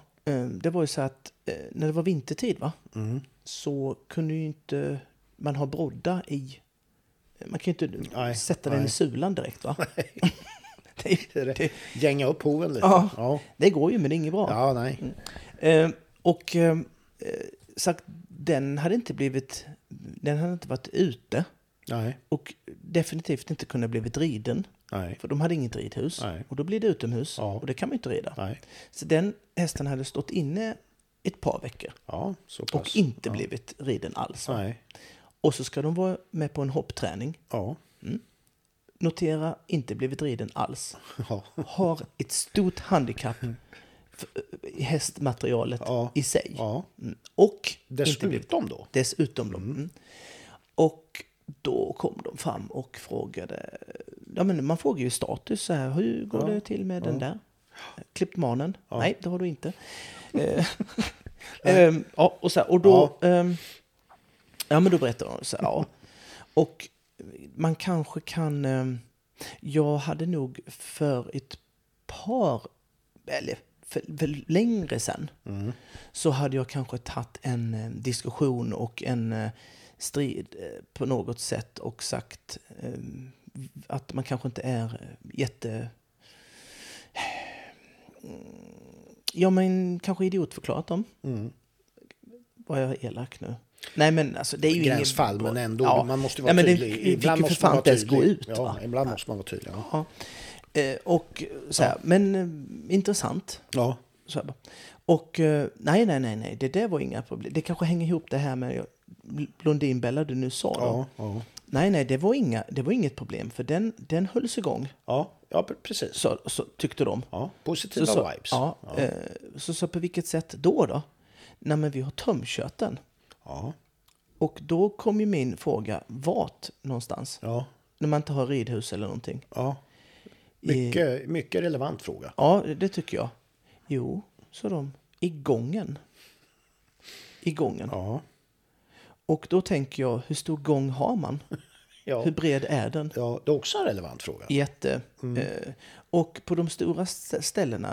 det var ju så att eh, när det var vintertid va, Mm. så kunde ju inte man ha brodda i... Man kan ju inte Nej, sätta den i nej. sulan direkt va? <laughs> det, Det, det, Gänga upp hoven lite. Ja. ja. det går ju men det är inget bra. Ja, nej. Ehm, och ehm, eh, sagt, den hade inte blivit... Den hade inte varit ute Nej, och definitivt inte kunnat blivit riden. Nej, För de hade inget ridhus. Nej. Och då blir det utomhus. Ja. Och det kan man inte rida. nej. Så den hästen hade stått inne ett par veckor. Ja. Och inte ja. blivit riden alls. Och så ska de vara med på en hoppträning. Ja. Notera, inte blivit riden alls. <laughs> Har ett stort handikapp f- i hästmaterialet Ja. i sig. ja. Mm. Och Dessutom då. dessutom. Då. Mm. Och då kom de fram och frågade. Ja, men man frågar ju status. Så här, hur går Ja. det till med den där? Klippt manen? Ja. Nej, det har du inte. <laughs> Eh, ehm, ja, och, så här, och då... ehm, ja, men då berättar de så här, ja. Och man kanske kan... ehm, jag hade nog för ett par, eller för, för längre sen, Mm. så hade jag kanske tagit en diskussion och en eh, strid eh, på något sätt och sagt eh, att man kanske inte är eh, jätte... Ja, men kanske idiotförklarat dem. Mm. Var jag elak nu? Nej, men alltså det är ju Gränsfall, ingen... men ändå. Ja. Man måste Nej, vara men tydlig. Det, för måste man vara ens gå tydlig. ut. Ja, va? ibland måste man vara tydlig. Ja. Ja. Eh, och så här, men eh, intressant. Ja. Så här. Och nej, nej, nej, nej, det där var inga problem. Det kanske hänger ihop det här med Blondinbella du nu sa. Då. Ja, ja. Nej, nej, det var, inga, det var inget problem för den, den hölls igång, Ja, ja, pre- precis. så, så tyckte de. Ja, Så, positiva så, vibes. ja, Eh, så, så på vilket sätt då då? Nej, men vi har tömkört den. Ja, Och då kom ju min fråga, vart någonstans? ja, När man inte har ridhus eller någonting. ja. Mycket, mycket relevant fråga. Ja, det tycker jag. Jo, sa de, i gången. I gången. Ja, Och då tänker jag, hur stor gång har man? <laughs> ja. Hur bred är den? ja det är också en relevant fråga. Jätte. Eh, och på de stora st- ställena,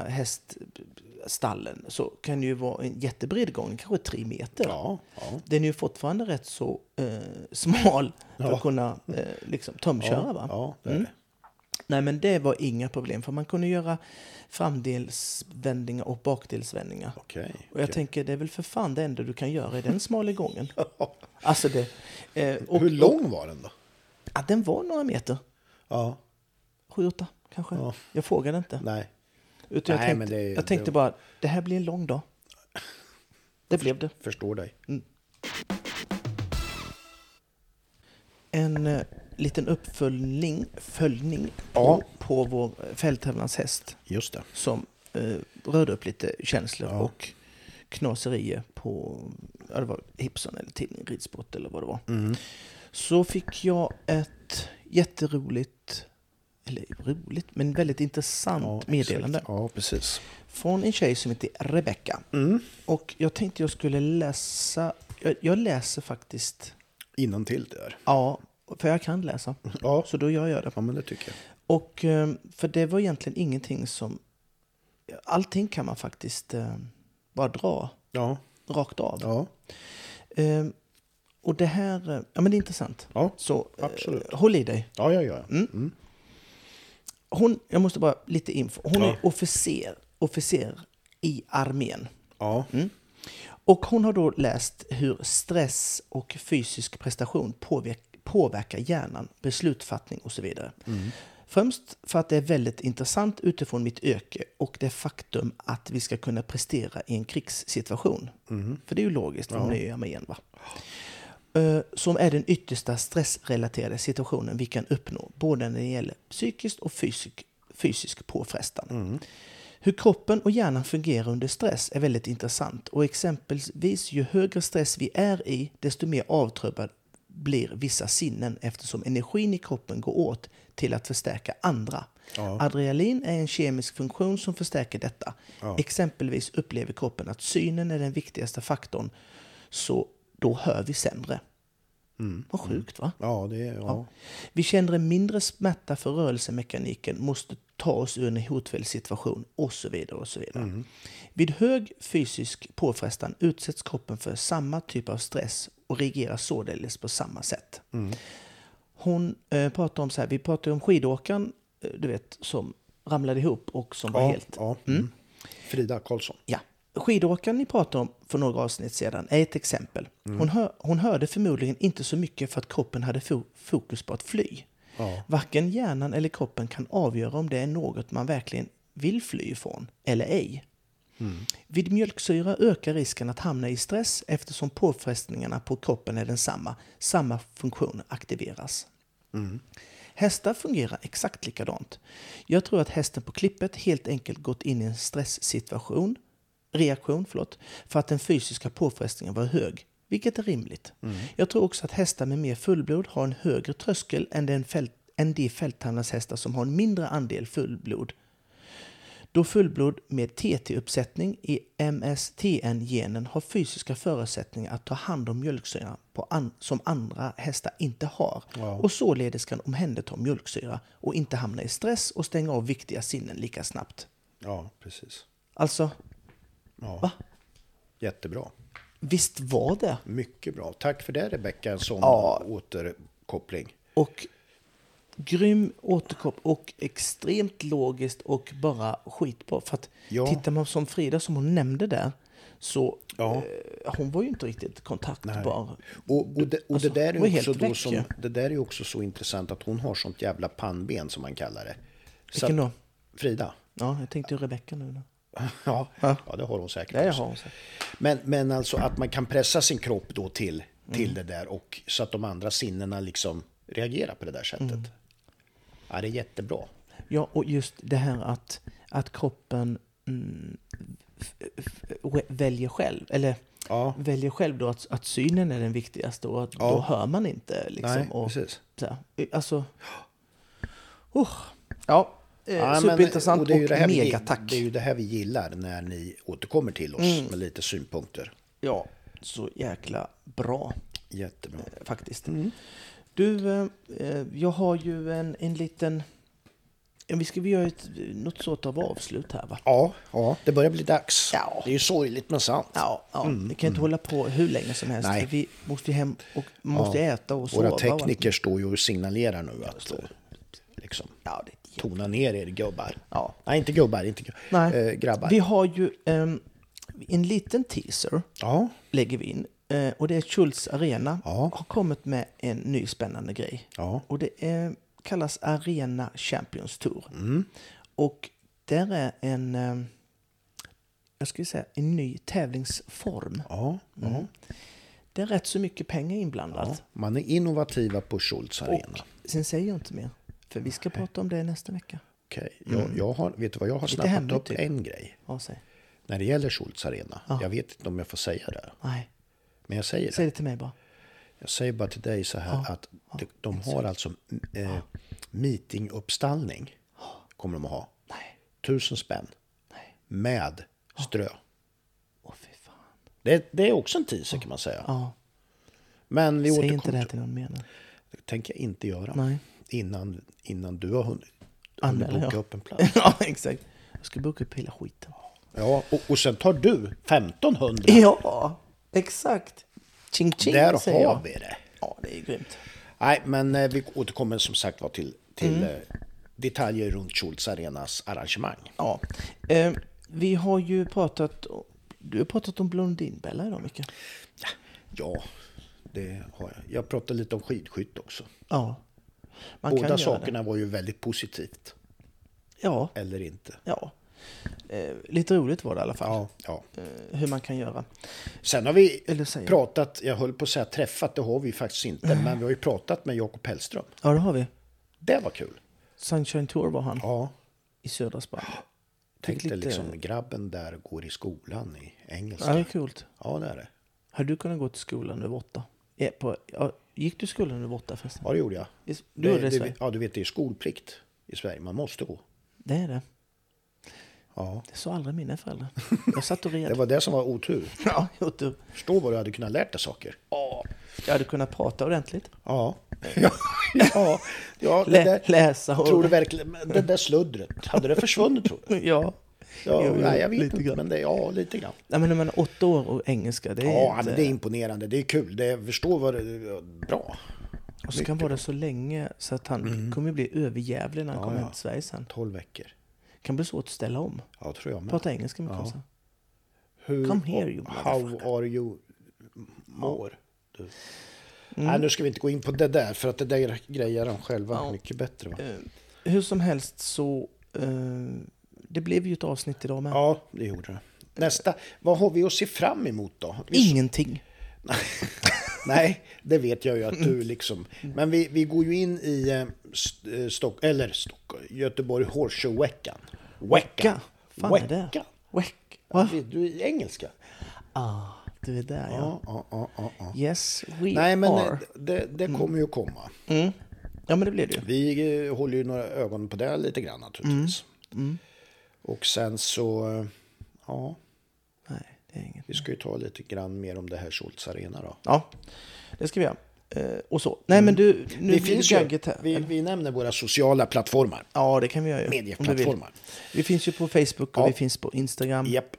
häststallen, så kan det ju vara en jättebred gång, kanske tre meter. Ja, ja. Den är ju fortfarande rätt så eh, smal för Ja. att kunna eh, liksom tömköra. Ja, va? ja, det är Mm. det. Nej, men det var inga problem, för man kunde göra framdelsvändningar och bakdelsvändningar. Okej. Och jag tänker, det är väl för fan det enda du kan göra i den <laughs> smala gången. Alltså det... Eh, och, Hur lång var den då? Ja, den var några meter. Ja, Sju, åtta kanske. Ja. Jag frågade inte. nej. Utan jag Nej, tänkte, men det- jag tänkte det- bara, det här blir en lång dag. Det blev det. Förstår dig. en eh, liten uppföljning följning Ja. på, på vår fälttävlanshäst Just det. som eh, rörde upp lite känslor Ja. och knaserier på ja, det var Hipson eller tidningen Ridsport eller vad det var. Mm. Så fick jag ett jätteroligt, eller roligt, men väldigt intressant Ja, meddelande exakt. Ja, precis. från en tjej som heter Rebecca. Mm. Och jag tänkte jag skulle läsa, jag, jag läser faktiskt, Innan till där. ja, för jag kan läsa. Ja. Så då gör jag det. ja, men det tycker jag. Och eh, för det var egentligen ingenting som, allting kan man faktiskt eh, bara dra Ja, rakt av. ja, Eh, och det här, eh, ja men det är intressant. ja, Så eh, Absolut. håll i dig. ja, ja, ja. Mm. Mm. Hon, jag måste bara lite info. Hon Ja. är officer, officer i armén. ja. Och hon har då läst hur stress och fysisk prestation påverkar, påverkar hjärnan, beslutsfattning och så vidare. Främst för att det är väldigt intressant utifrån mitt yrke och det faktum att vi ska kunna prestera i en krigssituation. För det är ju logiskt, för hon är ju i armén. Va? Eh, Som är den yttersta stressrelaterade situationen vi kan uppnå, både när det gäller psykiskt och fysisk, fysisk påfrestan. Hur kroppen och hjärnan fungerar under stress är väldigt intressant och exempelvis ju högre stress vi är i, desto mer avtrubbad blir vissa sinnen eftersom energin i kroppen går åt till att förstärka andra. Ja. Adrenalin är en kemisk funktion som förstärker detta. Ja. Exempelvis upplever kroppen att synen är den viktigaste faktorn, så då hör vi sämre. Mm. Vad sjukt va? Ja, det är... Ja. Vi känner en mindre smärta för rörelsemekaniken, måste ta oss ur en hotfull situation och så vidare. och så vidare. Vid hög fysisk påfrestan utsätts kroppen för samma typ av stress och reagerar således på samma sätt. Hon eh, pratar om så här, vi pratar om skidåkaren, eh, du vet, som ramlade ihop och som var Ja, helt... ja. Mm. Frida Karlsson. Ja. Skidåkaren ni pratade om för några avsnitt sedan är ett exempel. Hon, hör, hon hörde förmodligen inte så mycket för att kroppen hade fo- fokus på att fly. Ja. Varken hjärnan eller kroppen kan avgöra om det är något man verkligen vill fly ifrån eller ej. Vid mjölksyra ökar risken att hamna i stress eftersom påfrestningarna på kroppen är densamma. Samma funktion aktiveras. Hästar fungerar exakt likadant. Jag tror att hästen på klippet helt enkelt gått in i en stresssituation, reaktion, förlåt, för att den fysiska påfrestningen var hög, vilket är rimligt. Jag tror också att hästar med mer fullblod har en högre tröskel än, den fält, än de fälttävlanshästar som har en mindre andel fullblod. Då fullblod med TT-uppsättning i MSTN-genen har fysiska förutsättningar att ta hand om mjölksyra an- som andra hästar inte har Ja. och således kan omhänderta mjölksyra och inte hamna i stress och stänga av viktiga sinnen lika snabbt. Ja, precis. Alltså, Ja. Va? Jättebra. Visst var det? Mycket bra. Tack för det Rebecka, en sån Ja. återkoppling. Och grym återkoppling och extremt logiskt och bara skitbra. För att Ja. tittar man som Frida som hon nämnde där så Ja. eh, hon var ju inte riktigt kontaktbar. Och, och, det, och Alltså, det där är också då väck som, det där är också så intressant att hon har sånt jävla pannben som man kallar det. Så Vilken då? Frida. Ja, jag tänkte ju Rebecka nu. Då. <laughs> Ja, Ja. ja, det har hon säkert Det har hon sagt. Men, men alltså att man kan pressa sin kropp då till, Mm. till det där och så att de andra sinnena liksom reagerar på det där sättet. Mm. Ja, det är jättebra. Ja, och just det här att, att kroppen mm, väljer själv. Eller Ja, väljer själv då att, att synen är den viktigaste och att Ja. då hör man inte. Liksom, nej, och, precis. så här, alltså... Oh, <gasps> ja, eh, Ja, men- superintressant och, det är ju det är ju det här vi gillar när ni återkommer till oss Mm. med lite synpunkter. Ja, så jäkla bra Jättebra. eh, faktiskt. Mm. Du, eh, eh, jag har ju en, en liten... Ja, vi ska vi göra ett, något sort av avslut här va? Ja, ja, det börjar bli dags. Ja. Det är ju sorgligt men sant. Ja, ja. vi kan inte hålla på hur länge som helst. Nej. Vi måste ju hem och måste äta och sova. Våra och- tekniker står ju och signalerar nu att eh, liksom, Ja, det tona ner er gubbar. Ja. Nej, inte gubbar, inte gu- Nej. eh, grabbar. Vi har ju ehm, en liten teaser Ja, lägger vi in. Eh, och det är Schultz Arena Ja. har kommit med en ny spännande grej. ja, Och det är, kallas Arena Champions Tour. Mm. Och där är en, eh, jag skulle säga en ny tävlingsform. ja, ja. det är rätt så mycket pengar Ja, inblandat. man är innovativa på Schultz Arena. Och sen säger jag inte mer. För vi ska prata om det nästa vecka. Okej, jag, jag har, vet du vad, jag har Lite snappat hemligt, upp typ. en grej. Ja, säg. När det gäller Schultz Arena. Ja. Jag vet inte om jag får säga det. Nej, Men jag säger säg det. det till mig bara. Jag säger bara till dig så här att de, de har alltså eh, meetinguppstallning. Kommer de att ha. Nej, Tusen spänn. nej. Med strö. Åh fy fan. Det, det är också en teaser kan man säga. Ja, Men vi säg inte återkommer det till till någon mer. det. tänker jag inte göra. Nej. Innan, innan du har hunnit, hunnit Anmäla, boka upp en plats. <laughs> ja, exakt. Jag ska boka upp hela skiten. Ja, och, och sen tar du 1500. <laughs> Ja, exakt. Ching ching Där säger har jag. vi det. Ja, det är grymt. Nej, men eh, vi återkommer som sagt var till, till Mm. eh, detaljer runt Schultz Arenas arrangemang. Ja. Eh, vi har ju pratat... Du har pratat om Blondinbella idag, Micke. Ja, det har jag. Jag pratade lite om skidskytt också. Ja. Man Båda sakerna var ju väldigt positivt. Ja, Eller inte. ja. Eh, lite roligt var det i alla fall. Ja, ja. Eh, hur man kan göra. Sen har vi pratat, jag höll på att säga träffat, det har vi faktiskt inte, Mm. men vi har ju pratat med Jakob Hellström. Ja, det har vi. Det var kul. Sunshine Tour var han Ja, i södra Spanien. tänkte lite- liksom grabben där går i skolan i Ja, engelska. det är kul. Ja, det är det. Har du kunnat gå till skolan när du var åtta? Ja, på, ja, gick du när du var åtta förresten? Ja, det gjorde jag. I- Du gjorde det, det, Sverige? ja, du vet, det är skolplikt i Sverige. Man måste gå. Det är det. Ja. Det sa aldrig mina föräldrar. <laughs> Jag satt och red. Det var det som var otur. Ja, <laughs> du. Förstå vad du hade kunnat lärt dig saker. Ja, jag hade kunnat prata ordentligt. Ja. <laughs> Ja, ja, ja Lä, läsa och... tror du verkligen, det där sluddret, hade det försvunnit tror du? Ja. Ja, Jo, nej, jag vet lite inte, grann. men det, ja, lite grann. Nej, men när man är åtta år och engelska, det är Ja, inte... men det är imponerande, det är kul, det, jag förstår vad det är bra. Och så kan vara så länge så att han kommer bli överjävlig när han Ja, kommer ja. hem till Sverige sen. 12 veckor. kan bli svårt att ställa om. Ja, tror jag med. Prata engelska med Ja. Hur, Come here, you How are you more? Mm. Nej, nu ska vi inte gå in på det där, för att det där grejer de själva Ja. mycket bättre. Va? Eh, hur som helst så... eh, det blev ju ett avsnitt idag med. Ja, det gjorde det. Nästa, vad har vi att se fram emot då? Vi- Ingenting. <laughs> Nej, det vet jag ju att du liksom... Men vi, vi går ju in i eh, eh, Stock, eller Stockholm, Göteborg Horseshoe-veckan. Wecka. Fan är det? Wecka. Weck. Va? Vet Du är engelska? Ah, du är där ja. Ja, ja, ja, ja, ja. Yes, we Nej, men are. det, det kommer ju komma. Mm. Ja, men det blir det ju. Vi eh, håller ju några ögon på det lite grann naturligtvis. Mm. Och sen så, ja, Nej, det är inget. vi ska ju ta lite grann mer om det här Schultz Arena då. Ja, det ska vi göra. Eh, och så. Nej, men du, nu Det finns ju, här. vi, vi nämner våra sociala plattformar. Ja, det kan vi göra. Medieplattformar. Vi finns ju på Facebook och Ja. vi finns på Instagram. Japp.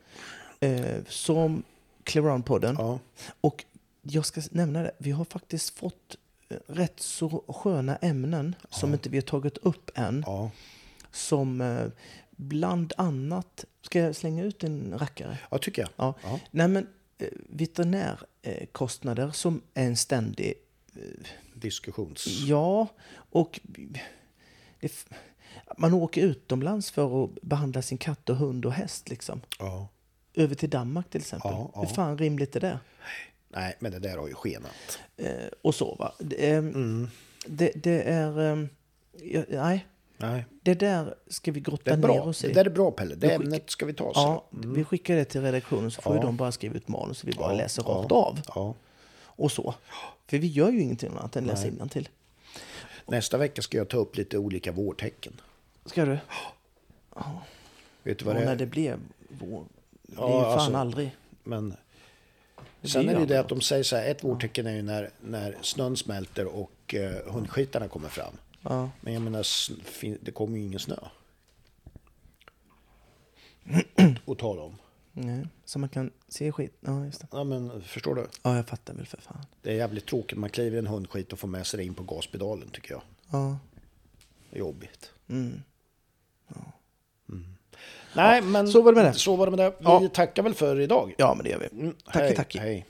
Eh, som Clearon-podden. Ja. Och jag ska nämna det, vi har faktiskt fått eh, rätt så sköna ämnen som inte vi har tagit upp än. Ja. Som eh, bland annat, ska jag slänga ut en rackare? ja, tycker jag. Ja. Ja. Nej men eh, veterinärkostnader som är en ständig, Diskussions... ja, och det, man åker utomlands för att behandla sin katt och hund och häst liksom. Ja. Över till Danmark till exempel. Ja, ja. Hur fan rimligt är det? Nej, men det där har ju skenat. Eh, och så va. Det, eh, det, det är... Eh, nej, Nej. det där ska vi grotta ner oss i. Det där är bra Pelle. Det Vi ämnet ska vi ta oss Ja, an. vi skickar det till redaktionen så får Ja. ju de bara skriva ut manus så vi bara Ja, läser ja, rakt av. Ja. Och så. För vi gör ju ingenting annat än läsa innantill. Nästa vecka ska jag ta upp lite olika vårtecken. Ska du? Vet du Och vad det när är? det blev vår. Det Ja, är ju fan alltså- aldrig. Men sen blir är det ju det att de säger så här, ett vårtecken är ju när, när snön smälter och eh, hundskitarna kommer fram. Ja. Men jag menar, det kommer ju ingen snö. Och tala om. Nej. Så man kan se skit. Ja, just det. Ja men förstår du? Ja, jag fattar väl för fan. Det är jävligt tråkigt. Man kliver i en hundskit och får med sig det in på gaspedalen tycker jag. Ja. Det är jobbigt. Mm. Nej men så var det med det. Så var det med det. Vi Ja. tackar väl för idag. Ja, men det gör vi. Mm, Tack, hej, tack. Hej.